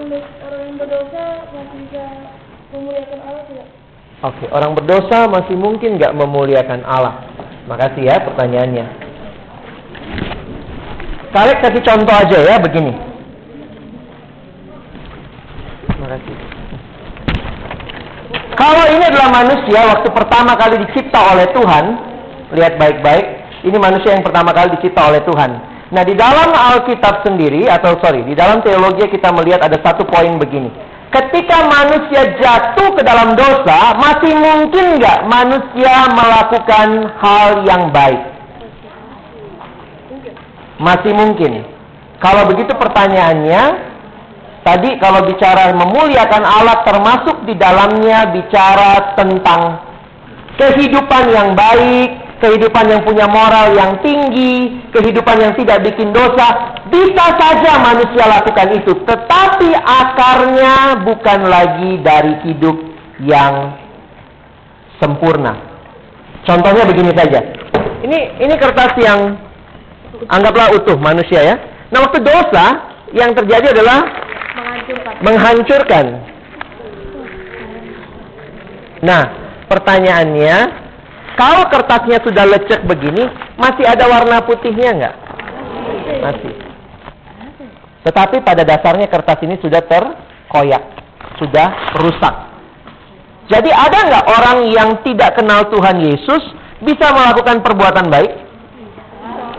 orang yang berdosa masih bisa memuliakan Allah tidak? Oke, orang berdosa masih mungkin nggak memuliakan Allah. Makasih ya pertanyaannya. Kalian kasih contoh aja ya begini. Makasih. Kalau ini adalah manusia waktu pertama kali dicipta oleh Tuhan, lihat baik-baik, ini manusia yang pertama kali dicipta oleh Tuhan. Nah, di dalam Alkitab sendiri atau sorry, di dalam teologi kita melihat ada satu poin begini. Ketika manusia jatuh ke dalam dosa, masih mungkin nggak manusia melakukan hal yang baik? Masih mungkin. Kalau begitu pertanyaannya, tadi kalau bicara memuliakan Allah termasuk di dalamnya bicara tentang kehidupan yang baik, kehidupan yang punya moral yang tinggi, kehidupan yang tidak bikin dosa, bisa saja manusia lakukan itu, tetapi akarnya bukan lagi dari hidup yang sempurna. Contohnya begini saja. Ini ini kertas yang anggaplah utuh manusia ya. Nah, waktu dosa yang terjadi adalah Menghancurkan. Nah, pertanyaannya, kalau kertasnya sudah lecek begini, masih ada warna putihnya nggak? Masih. Tetapi pada dasarnya kertas ini sudah terkoyak, sudah rusak. Jadi ada nggak orang yang tidak kenal Tuhan Yesus bisa melakukan perbuatan baik?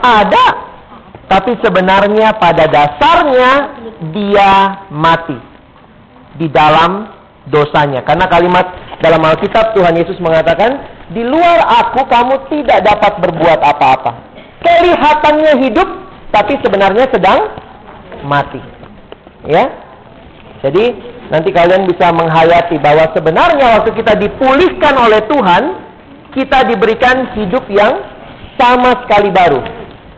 Ada. Tapi sebenarnya pada dasarnya dia mati di dalam dosanya. Karena kalimat dalam Alkitab Tuhan Yesus mengatakan, di luar aku kamu tidak dapat berbuat apa-apa. Kelihatannya hidup, tapi sebenarnya sedang mati. Ya. Jadi nanti kalian bisa menghayati bahwa sebenarnya waktu kita dipulihkan oleh Tuhan, kita diberikan hidup yang sama sekali baru.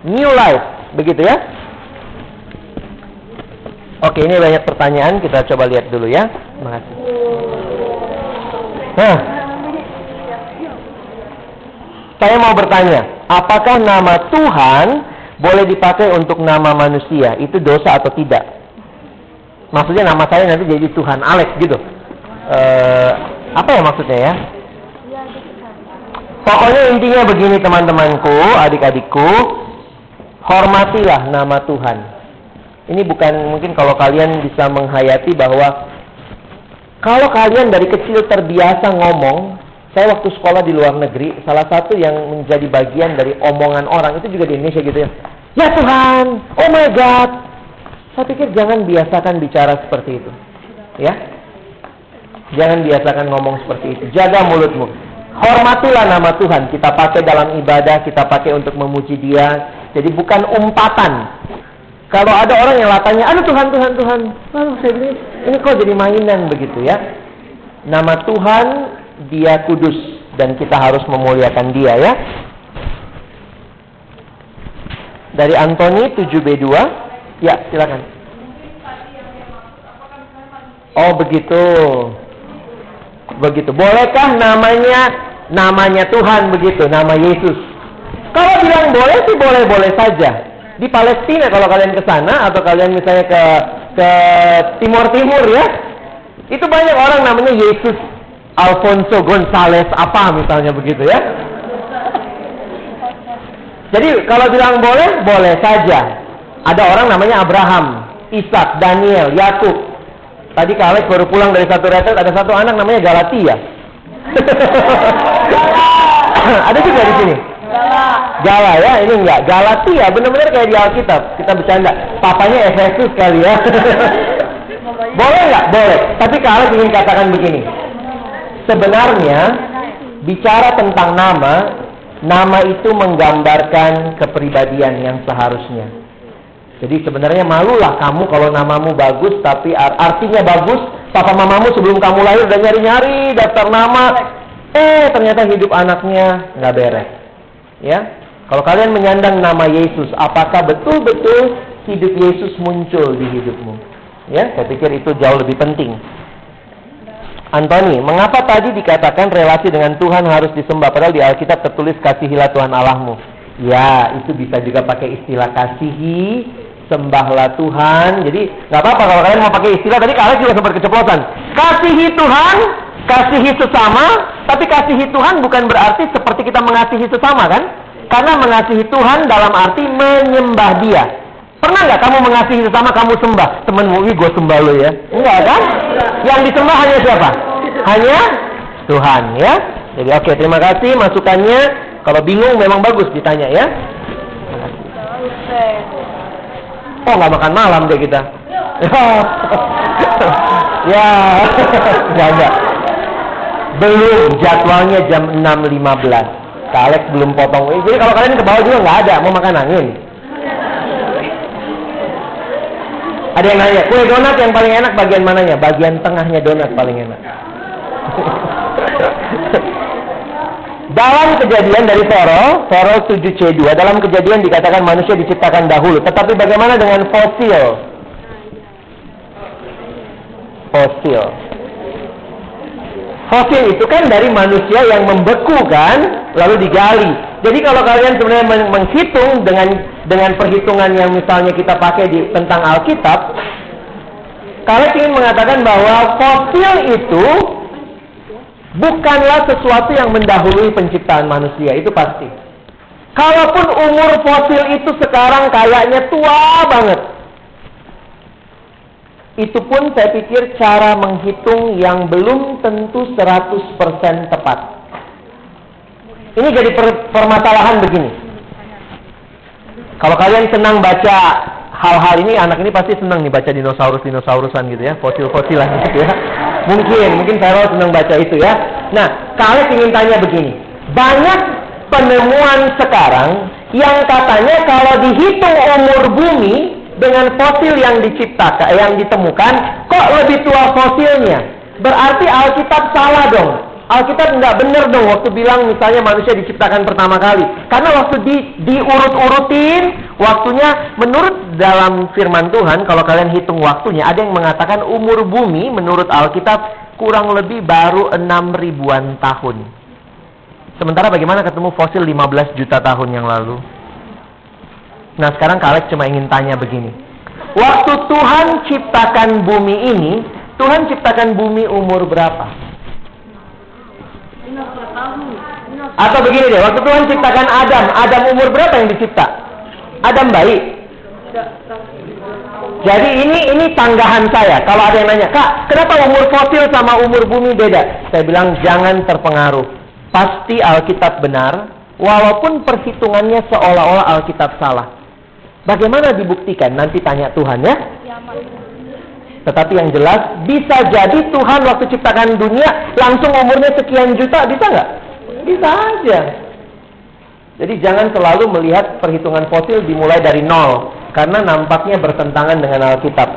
New life, begitu ya? Oke, ini banyak pertanyaan, kita coba lihat dulu ya. Terima kasih. Nah, saya mau bertanya, apakah nama Tuhan boleh dipakai untuk nama manusia? Itu dosa atau tidak? Maksudnya nama saya nanti jadi Tuhan Alex gitu. Eh, apa ya maksudnya ya? Pokoknya intinya begini teman-temanku, adik-adikku, hormatilah nama Tuhan. Ini bukan mungkin kalau kalian bisa menghayati bahwa kalau kalian dari kecil terbiasa ngomong, saya waktu sekolah di luar negeri, salah satu yang menjadi bagian dari omongan orang itu juga di Indonesia gitu ya. Ya Tuhan, oh my God. Saya pikir jangan biasakan bicara seperti itu. Ya. Jangan biasakan ngomong seperti itu. Jaga mulutmu. Hormatilah nama Tuhan. Kita pakai dalam ibadah, kita pakai untuk memuji Dia. Jadi bukan umpatan. Kalau ada orang yang latanya, aduh Tuhan, Tuhan, Tuhan. Lalu saya bilang, ini kok jadi mainan begitu ya. Nama Tuhan, dia kudus. Dan kita harus memuliakan dia ya. Dari Antoni 7B2. Ya, silakan. Oh, begitu. Begitu. Bolehkah namanya namanya Tuhan begitu, nama Yesus? Kalau bilang boleh sih boleh-boleh saja. Di Palestina kalau kalian ke sana atau kalian misalnya ke ke Timur Timur ya, itu banyak orang namanya Yesus Alfonso Gonzales apa misalnya begitu ya. Jadi kalau bilang boleh, boleh saja. Ada orang namanya Abraham, Ishak, Daniel, Yakub. Tadi Kak baru pulang dari satu retret, ada satu anak namanya Galatia. ada juga di sini. Gala ya, ini enggak. Galatia, benar-benar kayak di Alkitab. Kita bercanda. Papanya Efesus kali ya. Boleh nggak? Boleh. Tapi kalau ingin katakan begini. Sebenarnya, bicara tentang nama, nama itu menggambarkan kepribadian yang seharusnya. Jadi sebenarnya malulah kamu kalau namamu bagus, tapi artinya bagus. Papa mamamu sebelum kamu lahir udah nyari-nyari daftar nama. Eh, ternyata hidup anaknya nggak beres. Ya, kalau kalian menyandang nama Yesus, apakah betul-betul hidup Yesus muncul di hidupmu. Ya, saya pikir itu jauh lebih penting. Antoni, mengapa tadi dikatakan relasi dengan Tuhan harus disembah padahal di Alkitab tertulis kasihilah Tuhan Allahmu? Ya, itu bisa juga pakai istilah kasihi, sembahlah Tuhan. Jadi nggak apa-apa kalau kalian mau pakai istilah tadi kalian juga sempat keceplosan. Kasihi Tuhan, kasihi sesama, tapi kasihi Tuhan bukan berarti seperti kita mengasihi sesama kan? Karena mengasihi Tuhan dalam arti menyembah Dia. Pernah nggak kamu mengasihi sesama kamu sembah? Temenmu, gue sembah lo ya. Enggak kan? Yang disembah hanya siapa? Hanya Tuhan ya. Jadi oke, terima kasih masukannya. Kalau bingung memang bagus ditanya ya. Oh nggak makan malam deh kita. ya, nggak nggak. Belum jadwalnya jam 6.15. Kak Alex belum potong. Jadi kalau kalian ke bawah juga nggak ada mau makan angin. Ada yang nanya, kue donat yang paling enak bagian mananya? Bagian tengahnya donat paling enak. dalam kejadian dari Fero, Fero 7C2, dalam kejadian dikatakan manusia diciptakan dahulu. Tetapi bagaimana dengan fosil? Fosil. Fosil itu kan dari manusia yang membeku kan, lalu digali. Jadi kalau kalian sebenarnya menghitung dengan dengan perhitungan yang misalnya kita pakai di tentang Alkitab, kalian ingin mengatakan bahwa fosil itu bukanlah sesuatu yang mendahului penciptaan manusia, itu pasti. Kalaupun umur fosil itu sekarang kayaknya tua banget. Itu pun saya pikir cara menghitung yang belum tentu 100% tepat. Ini jadi permasalahan begini. Kalau kalian senang baca hal-hal ini, anak ini pasti senang nih baca dinosaurus-dinosaurusan gitu ya, fosil-fosilan gitu ya. Mungkin, mungkin Farol senang baca itu ya. Nah, kalian ingin tanya begini, banyak penemuan sekarang yang katanya kalau dihitung umur bumi dengan fosil yang diciptakan, yang ditemukan, kok lebih tua fosilnya? Berarti Alkitab salah dong. Alkitab nggak benar dong waktu bilang misalnya manusia diciptakan pertama kali. Karena waktu di, diurut-urutin waktunya menurut dalam firman Tuhan kalau kalian hitung waktunya ada yang mengatakan umur bumi menurut Alkitab kurang lebih baru 6 ribuan tahun. Sementara bagaimana ketemu fosil 15 juta tahun yang lalu? Nah sekarang Kalek cuma ingin tanya begini. Waktu Tuhan ciptakan bumi ini, Tuhan ciptakan bumi umur berapa? Atau begini deh, waktu Tuhan ciptakan Adam, Adam umur berapa yang dicipta? Adam bayi. Jadi ini ini tanggahan saya. Kalau ada yang nanya, Kak, kenapa umur fosil sama umur bumi beda? Saya bilang jangan terpengaruh. Pasti Alkitab benar, walaupun perhitungannya seolah-olah Alkitab salah. Bagaimana dibuktikan? Nanti tanya Tuhan ya. Tetapi yang jelas, bisa jadi Tuhan waktu ciptakan dunia langsung umurnya sekian juta, bisa nggak? Bisa aja. Jadi jangan selalu melihat perhitungan fosil dimulai dari nol. Karena nampaknya bertentangan dengan Alkitab.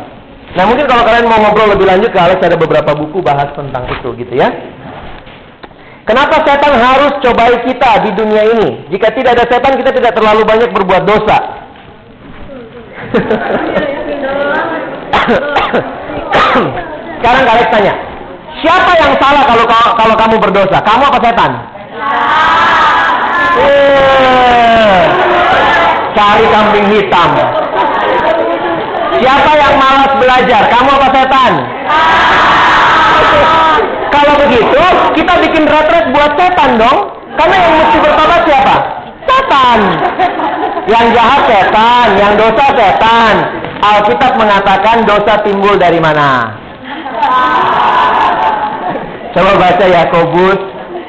Nah mungkin kalau kalian mau ngobrol lebih lanjut, Alex ada beberapa buku bahas tentang itu gitu ya. Kenapa setan harus cobai kita di dunia ini? Jika tidak ada setan, kita tidak terlalu banyak berbuat dosa. Sekarang kalian tanya, siapa yang salah kalau kalau kamu berdosa? Kamu apa setan? Eh, cari kambing hitam. Siapa yang malas belajar? Kamu apa setan? Kalau begitu, kita bikin retret buat setan dong. Karena yang mesti bertobat siapa? Setan. Yang jahat setan, yang dosa setan. Alkitab mengatakan dosa timbul dari mana? Coba baca Yakobus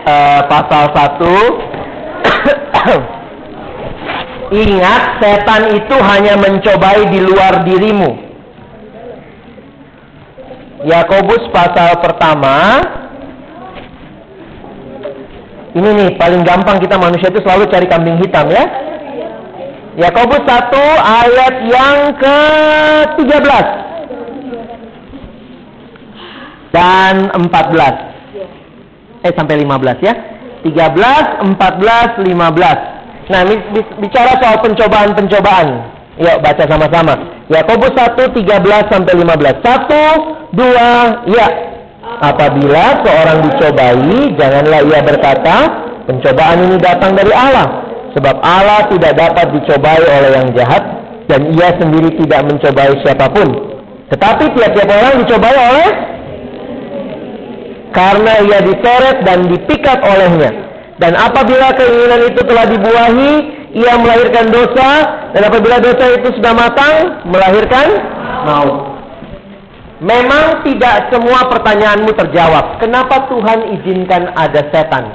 uh, pasal 1 Ingat setan itu hanya mencobai di luar dirimu Yakobus pasal pertama Ini nih paling gampang kita manusia itu selalu cari kambing hitam ya Yakobus 1 ayat yang ke-13 dan 14 eh sampai 15 ya. 13, 14, 15. Nah, bicara soal pencobaan-pencobaan. Yuk baca sama-sama. Yakobus 1 13 sampai 15. Satu, dua, ya. Apabila seorang dicobai, janganlah ia berkata, pencobaan ini datang dari Allah. Sebab Allah tidak dapat dicobai oleh yang jahat dan ia sendiri tidak mencobai siapa pun. Tetapi tiap-tiap orang dicobai oleh karena ia diseret dan dipikat olehnya. Dan apabila keinginan itu telah dibuahi, ia melahirkan dosa, dan apabila dosa itu sudah matang, melahirkan maut. Memang tidak semua pertanyaanmu terjawab. Kenapa Tuhan izinkan ada setan?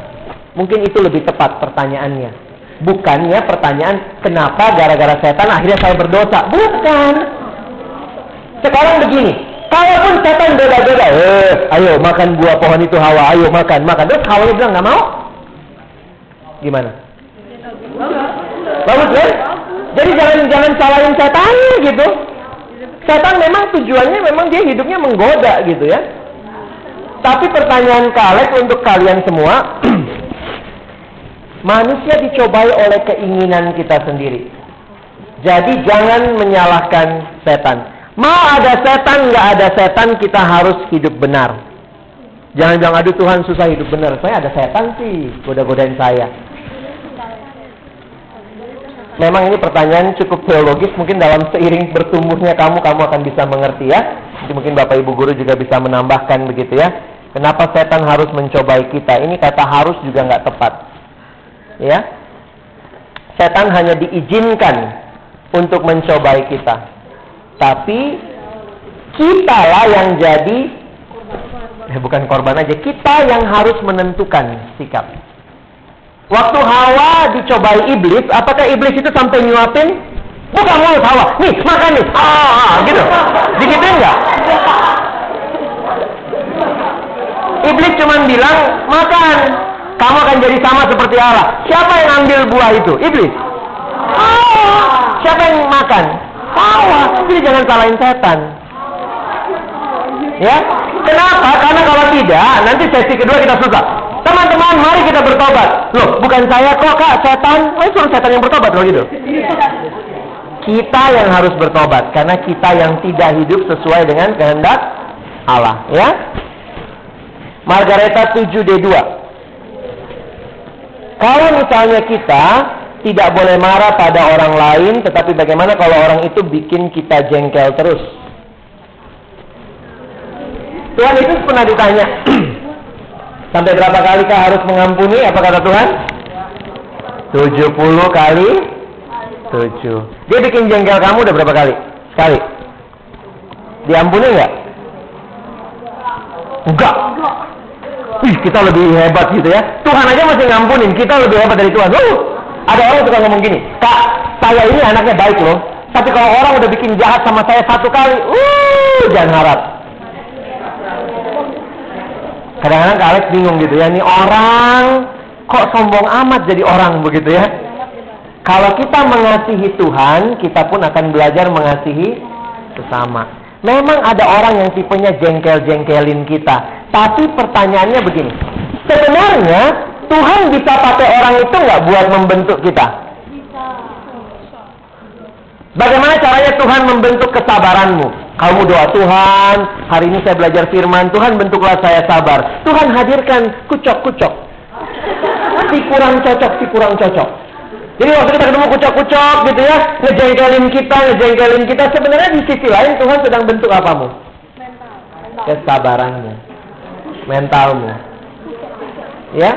Mungkin itu lebih tepat pertanyaannya. Bukannya pertanyaan kenapa gara-gara setan akhirnya saya berdosa. Bukan. Sekarang begini, kalaupun setan beda-beda, eh, ayo makan buah pohon itu Hawa, ayo makan, makan. Terus Hawa bilang nggak mau, gimana? Bagus ya? Jadi jangan jangan salahin setan gitu. Setan memang tujuannya memang dia hidupnya menggoda gitu ya. Tapi pertanyaan Kalek untuk kalian semua, manusia dicobai oleh keinginan kita sendiri. Jadi jangan menyalahkan setan. Mau ada setan, nggak ada setan, kita harus hidup benar. Jangan bilang, aduh Tuhan susah hidup benar. Saya ada setan sih, goda-godain saya. Memang ini pertanyaan cukup teologis, mungkin dalam seiring bertumbuhnya kamu, kamu akan bisa mengerti ya. Jadi mungkin Bapak Ibu Guru juga bisa menambahkan begitu ya. Kenapa setan harus mencobai kita? Ini kata harus juga nggak tepat. Ya, setan hanya diizinkan untuk mencobai kita. Tapi kita lah yang jadi, eh, bukan korban aja, kita yang harus menentukan sikap. Waktu Hawa dicobai iblis, apakah iblis itu sampai nyuapin? Bukan mulut Hawa, nih makan nih, ah, ah gitu. Digituin nggak? Iblis cuma bilang makan, kamu akan jadi sama seperti Allah. Siapa yang ambil buah itu? Iblis. Siapa yang makan? Hawa. Jadi jangan salahin setan. Ya, kenapa? Karena kalau tidak, nanti sesi kedua kita susah. Teman-teman, mari kita bertobat. Loh, bukan saya kok kak, setan. Oh, suruh setan yang bertobat loh gitu. Kita yang harus bertobat karena kita yang tidak hidup sesuai dengan kehendak Allah, ya. Margareta 7D2. Kalau misalnya kita tidak boleh marah pada orang lain, tetapi bagaimana kalau orang itu bikin kita jengkel terus? Tuhan itu pernah ditanya, Sampai berapa kali kah harus mengampuni? Apa kata Tuhan? 70 kali 7. Dia bikin jengkel kamu udah berapa kali? Sekali. Diampuni nggak? Enggak. Wih, kita lebih hebat gitu ya. Tuhan aja masih ngampunin, kita lebih hebat dari Tuhan. Uh, ada orang suka ngomong gini, Kak, saya ini anaknya baik loh. Tapi kalau orang udah bikin jahat sama saya satu kali, uh, jangan harap. Kadang-kadang Kak Alex bingung gitu ya, ini orang kok sombong amat jadi orang begitu ya. Kalau kita mengasihi Tuhan, kita pun akan belajar mengasihi sesama. Memang ada orang yang tipenya jengkel-jengkelin kita. Tapi pertanyaannya begini. Sebenarnya Tuhan bisa pakai orang itu nggak buat membentuk kita? Bagaimana caranya Tuhan membentuk kesabaranmu? Kamu doa Tuhan, hari ini saya belajar firman, Tuhan bentuklah saya sabar. Tuhan hadirkan kucok-kucok. Si kurang cocok, si kurang cocok. Jadi waktu kita ketemu kucok-kucok gitu ya, ngejengkelin kita, ngejengkelin kita, sebenarnya di sisi lain Tuhan sedang bentuk apamu? Mental. Mentalmu. Ya?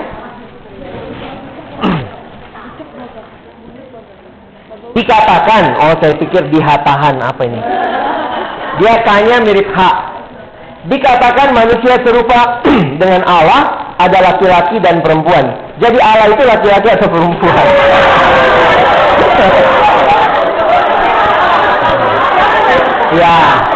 Dikatakan, oh saya pikir dihatahan apa ini? Dia tanya mirip hak. Dikatakan manusia serupa dengan Allah ada laki-laki dan perempuan. Jadi Allah itu laki-laki atau perempuan? ya.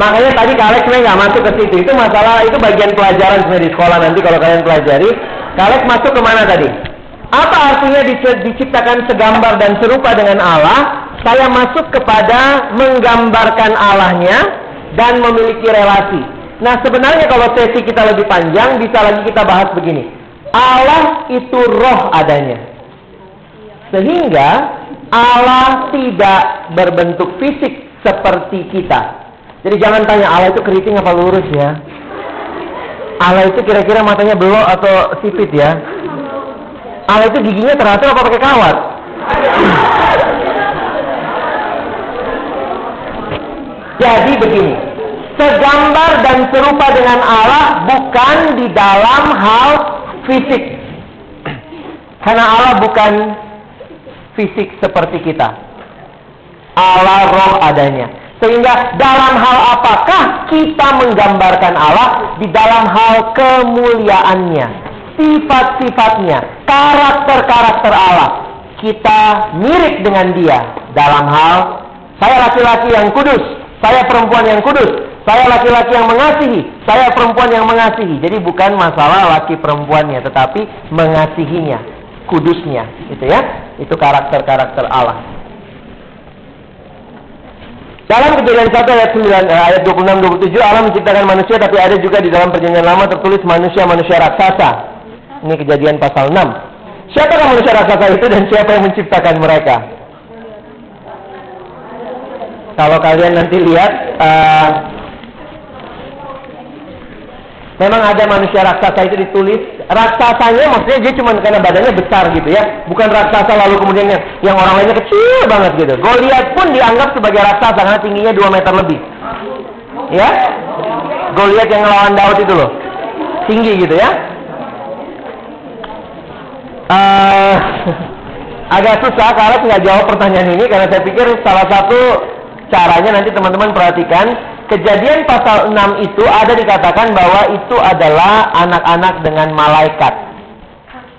Makanya tadi Kalek sebenarnya nggak masuk ke situ. Itu masalah itu bagian pelajaran sebenarnya di sekolah nanti kalau kalian pelajari. Kalek masuk ke mana tadi? Apa artinya diciptakan segambar dan serupa dengan Allah? saya masuk kepada menggambarkan Allahnya dan memiliki relasi. Nah sebenarnya kalau sesi kita lebih panjang bisa lagi kita bahas begini. Allah itu roh adanya. Sehingga Allah tidak berbentuk fisik seperti kita. Jadi jangan tanya Allah itu keriting apa lurus ya. Allah itu kira-kira matanya belok atau sipit ya. Allah itu giginya teratur apa pakai kawat? Jadi begini, segambar dan serupa dengan Allah bukan di dalam hal fisik. Karena Allah bukan fisik seperti kita. Allah roh adanya. Sehingga dalam hal apakah kita menggambarkan Allah di dalam hal kemuliaannya, sifat-sifatnya, karakter-karakter Allah. Kita mirip dengan dia dalam hal saya laki-laki yang kudus, saya perempuan yang kudus, saya laki-laki yang mengasihi, saya perempuan yang mengasihi. Jadi bukan masalah laki perempuannya, tetapi mengasihinya, kudusnya, itu ya. Itu karakter-karakter Allah. Dalam kejadian 1 ayat 9 eh, ayat 26 27 Allah menciptakan manusia tapi ada juga di dalam perjanjian lama tertulis manusia-manusia raksasa. Ini kejadian pasal 6. Siapakah manusia raksasa itu dan siapa yang menciptakan mereka? Kalau kalian nanti lihat uh, memang ada manusia raksasa itu ditulis raksasanya maksudnya dia cuma karena badannya besar gitu ya. Bukan raksasa lalu kemudian yang, yang orang lainnya kecil banget gitu. Goliat pun dianggap sebagai raksasa karena tingginya 2 meter lebih. Ya? Goliat yang ngelawan Daud itu loh. Tinggi gitu ya. Uh, agak susah kalau nggak jawab pertanyaan ini karena saya pikir salah satu caranya nanti teman-teman perhatikan Kejadian pasal 6 itu ada dikatakan bahwa itu adalah anak-anak dengan malaikat.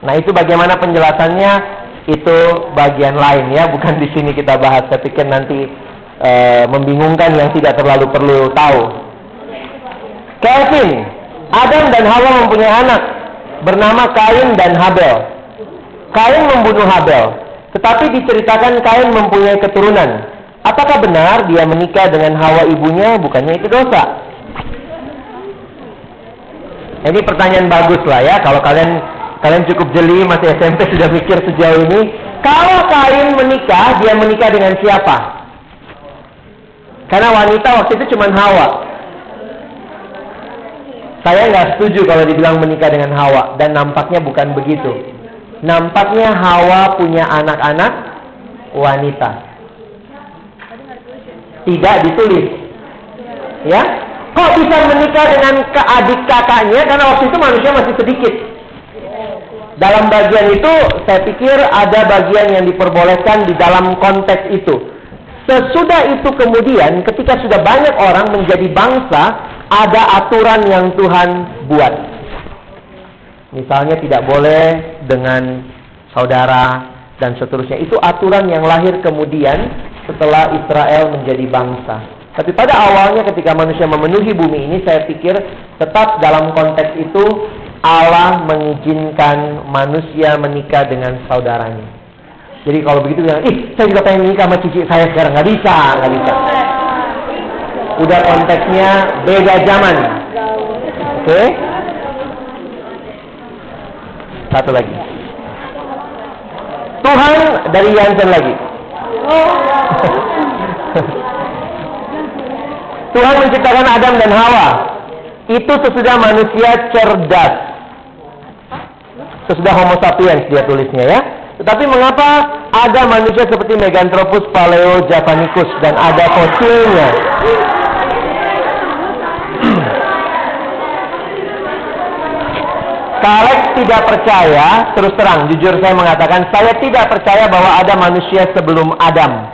Nah, itu bagaimana penjelasannya? Itu bagian lain ya, bukan di sini kita bahas. Saya pikir nanti e, membingungkan yang tidak terlalu perlu tahu. Kevin, Adam dan Hawa mempunyai anak bernama Kain dan Habel. Kain membunuh Habel, tetapi diceritakan Kain mempunyai keturunan. Apakah benar dia menikah dengan Hawa ibunya? Bukannya itu dosa. Ini pertanyaan bagus lah ya. Kalau kalian kalian cukup jeli masih SMP sudah mikir sejauh ini. Kalau kalian menikah, dia menikah dengan siapa? Karena wanita waktu itu cuma Hawa. Saya nggak setuju kalau dibilang menikah dengan Hawa dan nampaknya bukan begitu. Nampaknya Hawa punya anak-anak wanita tidak ditulis. Ya, kok bisa menikah dengan ke adik kakaknya karena waktu itu manusia masih sedikit. Dalam bagian itu saya pikir ada bagian yang diperbolehkan di dalam konteks itu. Sesudah itu kemudian ketika sudah banyak orang menjadi bangsa, ada aturan yang Tuhan buat. Misalnya tidak boleh dengan saudara dan seterusnya. Itu aturan yang lahir kemudian setelah Israel menjadi bangsa. Tapi pada awalnya ketika manusia memenuhi bumi ini, saya pikir tetap dalam konteks itu Allah mengizinkan manusia menikah dengan saudaranya. Jadi kalau begitu bilang, ih saya juga pengen menikah sama cici saya sekarang nggak bisa, nggak bisa. Udah konteksnya beda zaman. Oke? Okay? Satu lagi. Tuhan dari Yansen lagi. Tuhan menciptakan Adam dan Hawa. Itu sesudah manusia cerdas. Sesudah Homo sapiens dia tulisnya ya. Tetapi mengapa ada manusia seperti Meganthropus paleo javanicus dan ada fosilnya? Kalek tidak percaya, terus terang, jujur saya mengatakan, saya tidak percaya bahwa ada manusia sebelum Adam.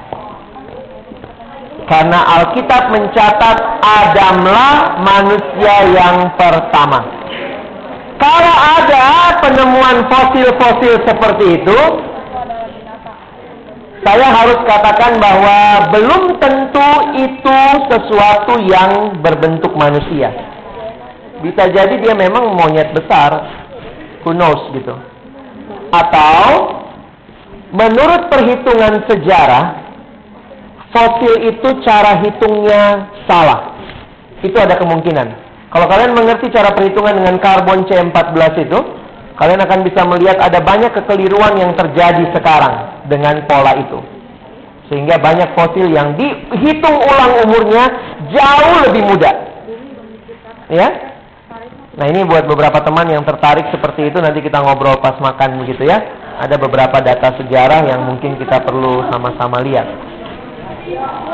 Karena Alkitab mencatat Adamlah manusia yang pertama. Kalau ada penemuan fosil-fosil seperti itu, saya harus katakan bahwa belum tentu itu sesuatu yang berbentuk manusia. Bisa jadi dia memang monyet besar, who knows gitu. Atau menurut perhitungan sejarah, fosil itu cara hitungnya salah. Itu ada kemungkinan. Kalau kalian mengerti cara perhitungan dengan karbon C14 itu, kalian akan bisa melihat ada banyak kekeliruan yang terjadi sekarang dengan pola itu. Sehingga banyak fosil yang dihitung ulang umurnya jauh lebih muda. Ya? Nah ini buat beberapa teman yang tertarik seperti itu nanti kita ngobrol pas makan begitu ya. Ada beberapa data sejarah yang mungkin kita perlu sama-sama lihat.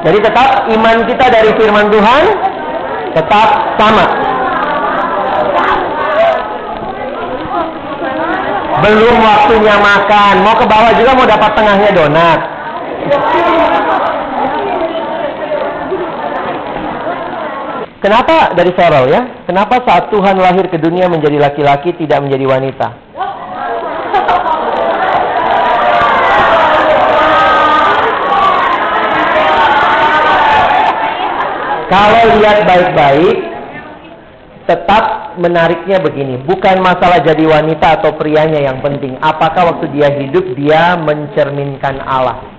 Jadi tetap iman kita dari firman Tuhan tetap sama. Belum waktunya makan. Mau ke bawah juga mau dapat tengahnya donat. Kenapa dari Farol ya? Kenapa saat Tuhan lahir ke dunia menjadi laki-laki tidak menjadi wanita? Kalau lihat baik-baik, tetap menariknya begini. Bukan masalah jadi wanita atau prianya yang penting. Apakah waktu dia hidup dia mencerminkan Allah?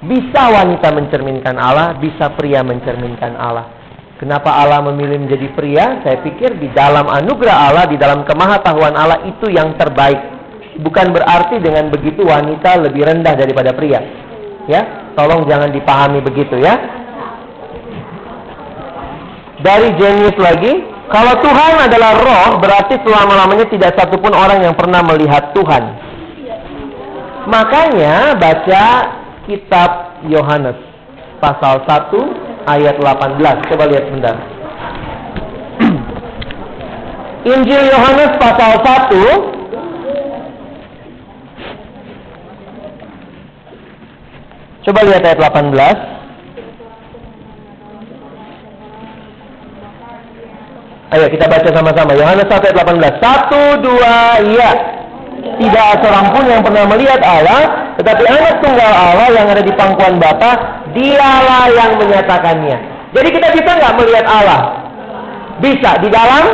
Bisa wanita mencerminkan Allah, bisa pria mencerminkan Allah. Kenapa Allah memilih menjadi pria? Saya pikir di dalam anugerah Allah, di dalam kemahatauan Allah itu yang terbaik. Bukan berarti dengan begitu wanita lebih rendah daripada pria. Ya, tolong jangan dipahami begitu ya. Dari Genius lagi, kalau Tuhan adalah roh, berarti selama-lamanya tidak satupun orang yang pernah melihat Tuhan. Makanya baca kitab Yohanes pasal 1 ayat 18. Coba lihat sebentar. Injil Yohanes pasal 1 Coba lihat ayat 18. Ayo kita baca sama-sama. Yohanes 1 ayat 18. Satu, dua, iya. Tidak seorang pun yang pernah melihat Allah, tetapi anak tunggal Allah yang ada di pangkuan Bapa, dialah yang menyatakannya. Jadi kita bisa nggak melihat Allah? Bisa. Di dalam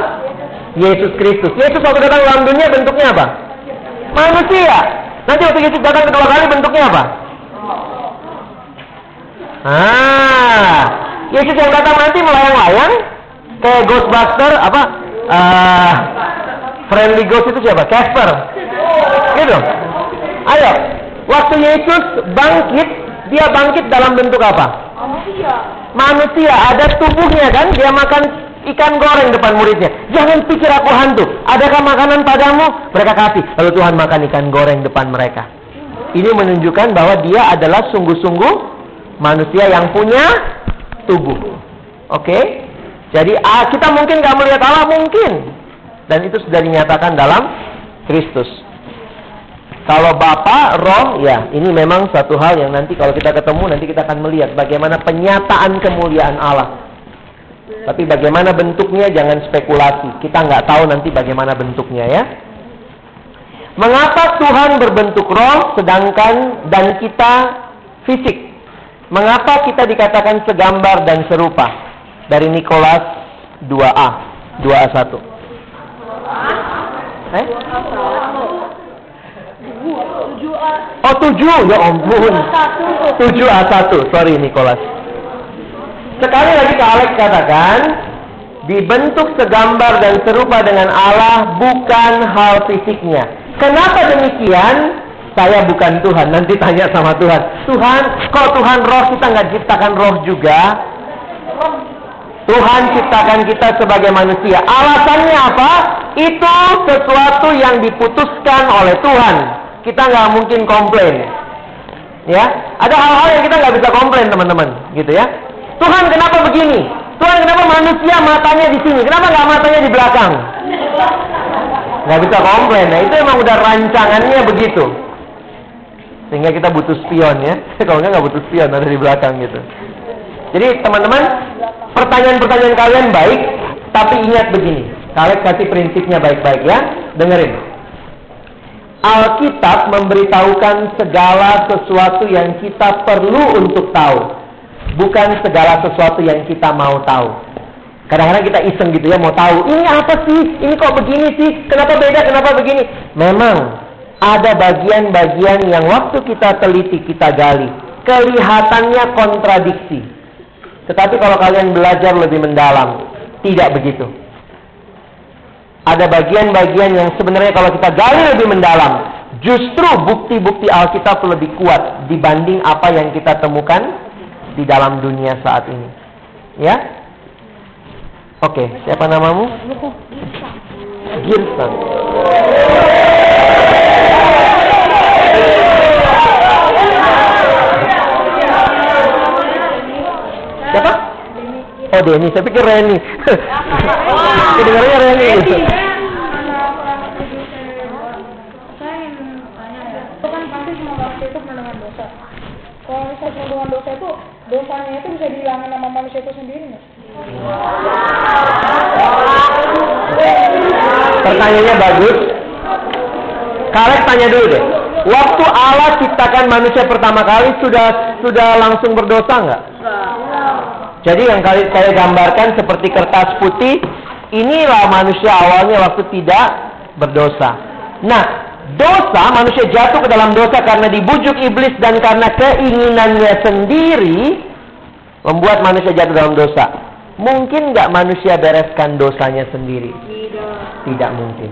Yesus Kristus. Yesus waktu datang dalam dunia bentuknya apa? Manusia. Nanti waktu Yesus datang kedua kali bentuknya apa? Ah, Yesus yang datang nanti melayang-layang kayak Ghostbuster apa uh, friendly ghost itu siapa? Casper. Gitu. Ayo. Waktu Yesus bangkit. Dia bangkit dalam bentuk apa? Manusia. manusia. Ada tubuhnya kan? Dia makan ikan goreng depan muridnya. Jangan pikir aku hantu. Adakah makanan padamu? Mereka kasih. Lalu Tuhan makan ikan goreng depan mereka. Ini menunjukkan bahwa dia adalah sungguh-sungguh manusia yang punya tubuh. Oke? Okay? Jadi ah, kita mungkin nggak melihat Allah mungkin, dan itu sudah dinyatakan dalam Kristus. Kalau Bapa, Roh, ya ini memang satu hal yang nanti kalau kita ketemu nanti kita akan melihat bagaimana penyataan kemuliaan Allah. Tapi bagaimana bentuknya jangan spekulasi. Kita nggak tahu nanti bagaimana bentuknya ya. Mengapa Tuhan berbentuk roh sedangkan dan kita fisik? Mengapa kita dikatakan segambar dan serupa? dari Nikolas 2A 2A1 eh? Oh 7 ya ampun. 7A1 sorry Nikolas Sekali lagi Kak Alex katakan Dibentuk segambar dan serupa dengan Allah bukan hal fisiknya. Kenapa demikian? Saya bukan Tuhan. Nanti tanya sama Tuhan. Tuhan, kok Tuhan roh kita nggak ciptakan roh juga? Tuhan ciptakan kita sebagai manusia. Alasannya apa? Itu sesuatu yang diputuskan oleh Tuhan. Kita nggak mungkin komplain. Ya, ada hal-hal yang kita nggak bisa komplain teman-teman, gitu ya. Tuhan kenapa begini? Tuhan kenapa manusia matanya di sini? Kenapa nggak matanya di belakang? Nggak bisa komplain. Nah itu emang udah rancangannya begitu. Sehingga kita butuh spion ya. Kalau nggak butuh spion ada di belakang gitu. Jadi teman-teman Pertanyaan-pertanyaan kalian baik, tapi ingat begini. Kalian kasih prinsipnya baik-baik ya. Dengerin. Alkitab memberitahukan segala sesuatu yang kita perlu untuk tahu. Bukan segala sesuatu yang kita mau tahu. Kadang-kadang kita iseng gitu ya mau tahu. Ini apa sih? Ini kok begini sih? Kenapa beda? Kenapa begini? Memang ada bagian-bagian yang waktu kita teliti, kita gali. Kelihatannya kontradiksi. Tetapi kalau kalian belajar lebih mendalam, tidak begitu. Ada bagian-bagian yang sebenarnya kalau kita gali lebih mendalam, Justru bukti-bukti Alkitab lebih kuat dibanding apa yang kita temukan di dalam dunia saat ini. Ya? Oke, siapa namamu? Girsan. Oh Denny, saya pikir Reni. Kedengarannya Reni. Ya kan pasti semua manusia itu pernah dengan dosa kalau misalnya pernah dengan dosa itu dosanya itu bisa dihilangin sama manusia itu sendiri nggak? Pertanyaannya bagus. Kalek tanya dulu deh. Waktu Allah ciptakan manusia pertama kali sudah sudah langsung berdosa nggak? Jadi yang kali saya gambarkan seperti kertas putih, inilah manusia awalnya waktu tidak berdosa. Nah, dosa manusia jatuh ke dalam dosa karena dibujuk iblis dan karena keinginannya sendiri membuat manusia jatuh dalam dosa. Mungkin nggak manusia bereskan dosanya sendiri? Tidak mungkin.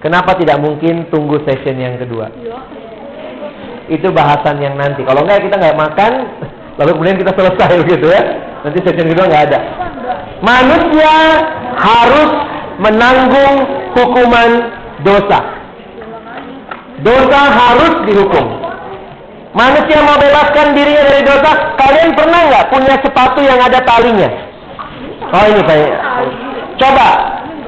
Kenapa tidak mungkin? Tunggu session yang kedua. Itu bahasan yang nanti. Kalau nggak kita nggak makan, lalu kemudian kita selesai begitu ya. Nanti session kedua nggak ada. Manusia harus menanggung hukuman dosa. Dosa harus dihukum. Manusia mau bebaskan dirinya dari dosa. Kalian pernah nggak punya sepatu yang ada talinya? Oh ini Pak. Coba.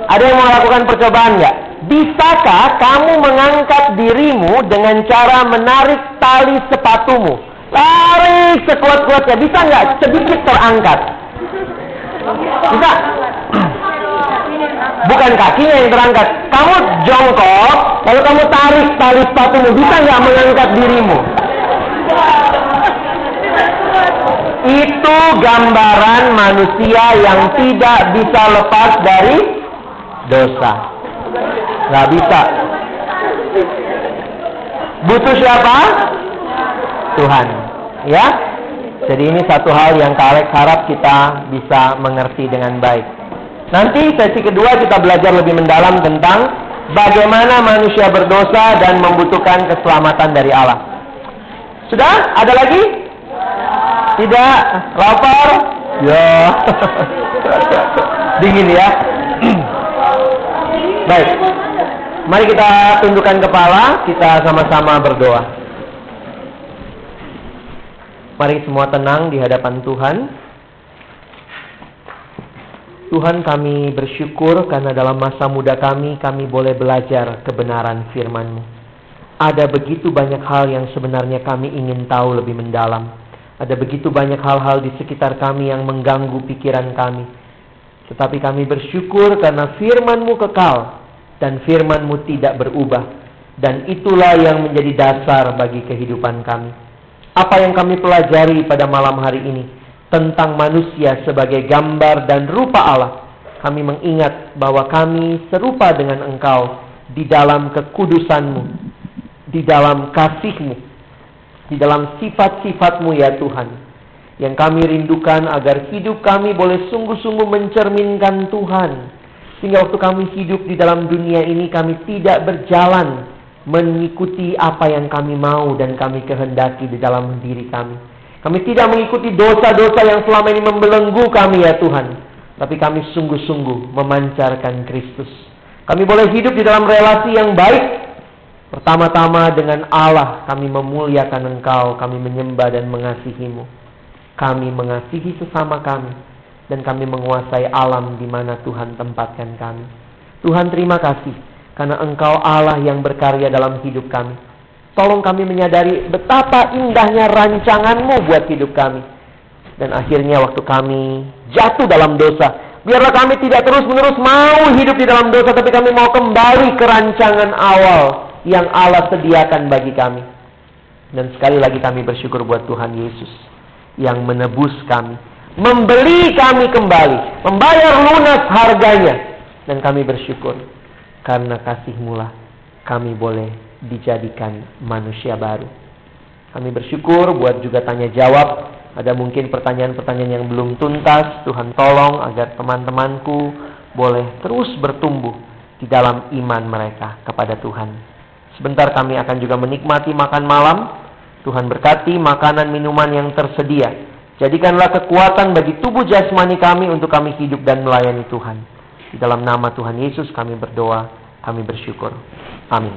Ada yang mau lakukan percobaan nggak? Bisakah kamu mengangkat dirimu dengan cara menarik tali sepatumu? Lari sekuat-kuatnya. Bisa nggak sedikit terangkat? Bisa? Bukan kakinya yang terangkat. Kamu jongkok, lalu kamu tarik tali sepatumu. Bisa nggak mengangkat dirimu? Itu gambaran manusia yang tidak bisa lepas dari dosa. Nggak bisa. Butuh siapa? Tuhan. Ya. Jadi ini satu hal yang Kak harap kita bisa mengerti dengan baik. Nanti sesi kedua kita belajar lebih mendalam tentang bagaimana manusia berdosa dan membutuhkan keselamatan dari Allah. Sudah? Ada lagi? Tidak? Lapar? Ya. Dingin ya. Baik. Mari kita tundukkan kepala, kita sama-sama berdoa. Mari semua tenang di hadapan Tuhan. Tuhan kami bersyukur karena dalam masa muda kami, kami boleh belajar kebenaran firman-Mu. Ada begitu banyak hal yang sebenarnya kami ingin tahu lebih mendalam. Ada begitu banyak hal-hal di sekitar kami yang mengganggu pikiran kami. Tetapi kami bersyukur karena firman-Mu kekal dan firman-Mu tidak berubah. Dan itulah yang menjadi dasar bagi kehidupan kami. Apa yang kami pelajari pada malam hari ini tentang manusia sebagai gambar dan rupa Allah. Kami mengingat bahwa kami serupa dengan Engkau di dalam kekudusan-Mu, di dalam kasih-Mu, di dalam sifat-sifat-Mu ya Tuhan. Yang kami rindukan agar hidup kami boleh sungguh-sungguh mencerminkan Tuhan. Sehingga waktu kami hidup di dalam dunia ini kami tidak berjalan mengikuti apa yang kami mau dan kami kehendaki di dalam diri kami. Kami tidak mengikuti dosa-dosa yang selama ini membelenggu kami ya Tuhan. Tapi kami sungguh-sungguh memancarkan Kristus. Kami boleh hidup di dalam relasi yang baik. Pertama-tama dengan Allah kami memuliakan Engkau, kami menyembah dan mengasihimu. Kami mengasihi sesama kami dan kami menguasai alam di mana Tuhan tempatkan kami. Tuhan terima kasih karena Engkau Allah yang berkarya dalam hidup kami. Tolong kami menyadari betapa indahnya rancanganmu buat hidup kami. Dan akhirnya waktu kami jatuh dalam dosa, biarlah kami tidak terus-menerus mau hidup di dalam dosa, tapi kami mau kembali ke rancangan awal yang Allah sediakan bagi kami. Dan sekali lagi kami bersyukur buat Tuhan Yesus yang menebus kami, membeli kami kembali, membayar lunas harganya. Dan kami bersyukur karena kasih-Mulah kami boleh dijadikan manusia baru. Kami bersyukur buat juga tanya jawab. Ada mungkin pertanyaan-pertanyaan yang belum tuntas. Tuhan tolong agar teman-temanku boleh terus bertumbuh di dalam iman mereka kepada Tuhan. Sebentar kami akan juga menikmati makan malam. Tuhan berkati makanan minuman yang tersedia. Jadikanlah kekuatan bagi tubuh jasmani kami untuk kami hidup dan melayani Tuhan. Di dalam nama Tuhan Yesus kami berdoa, kami bersyukur. Amin.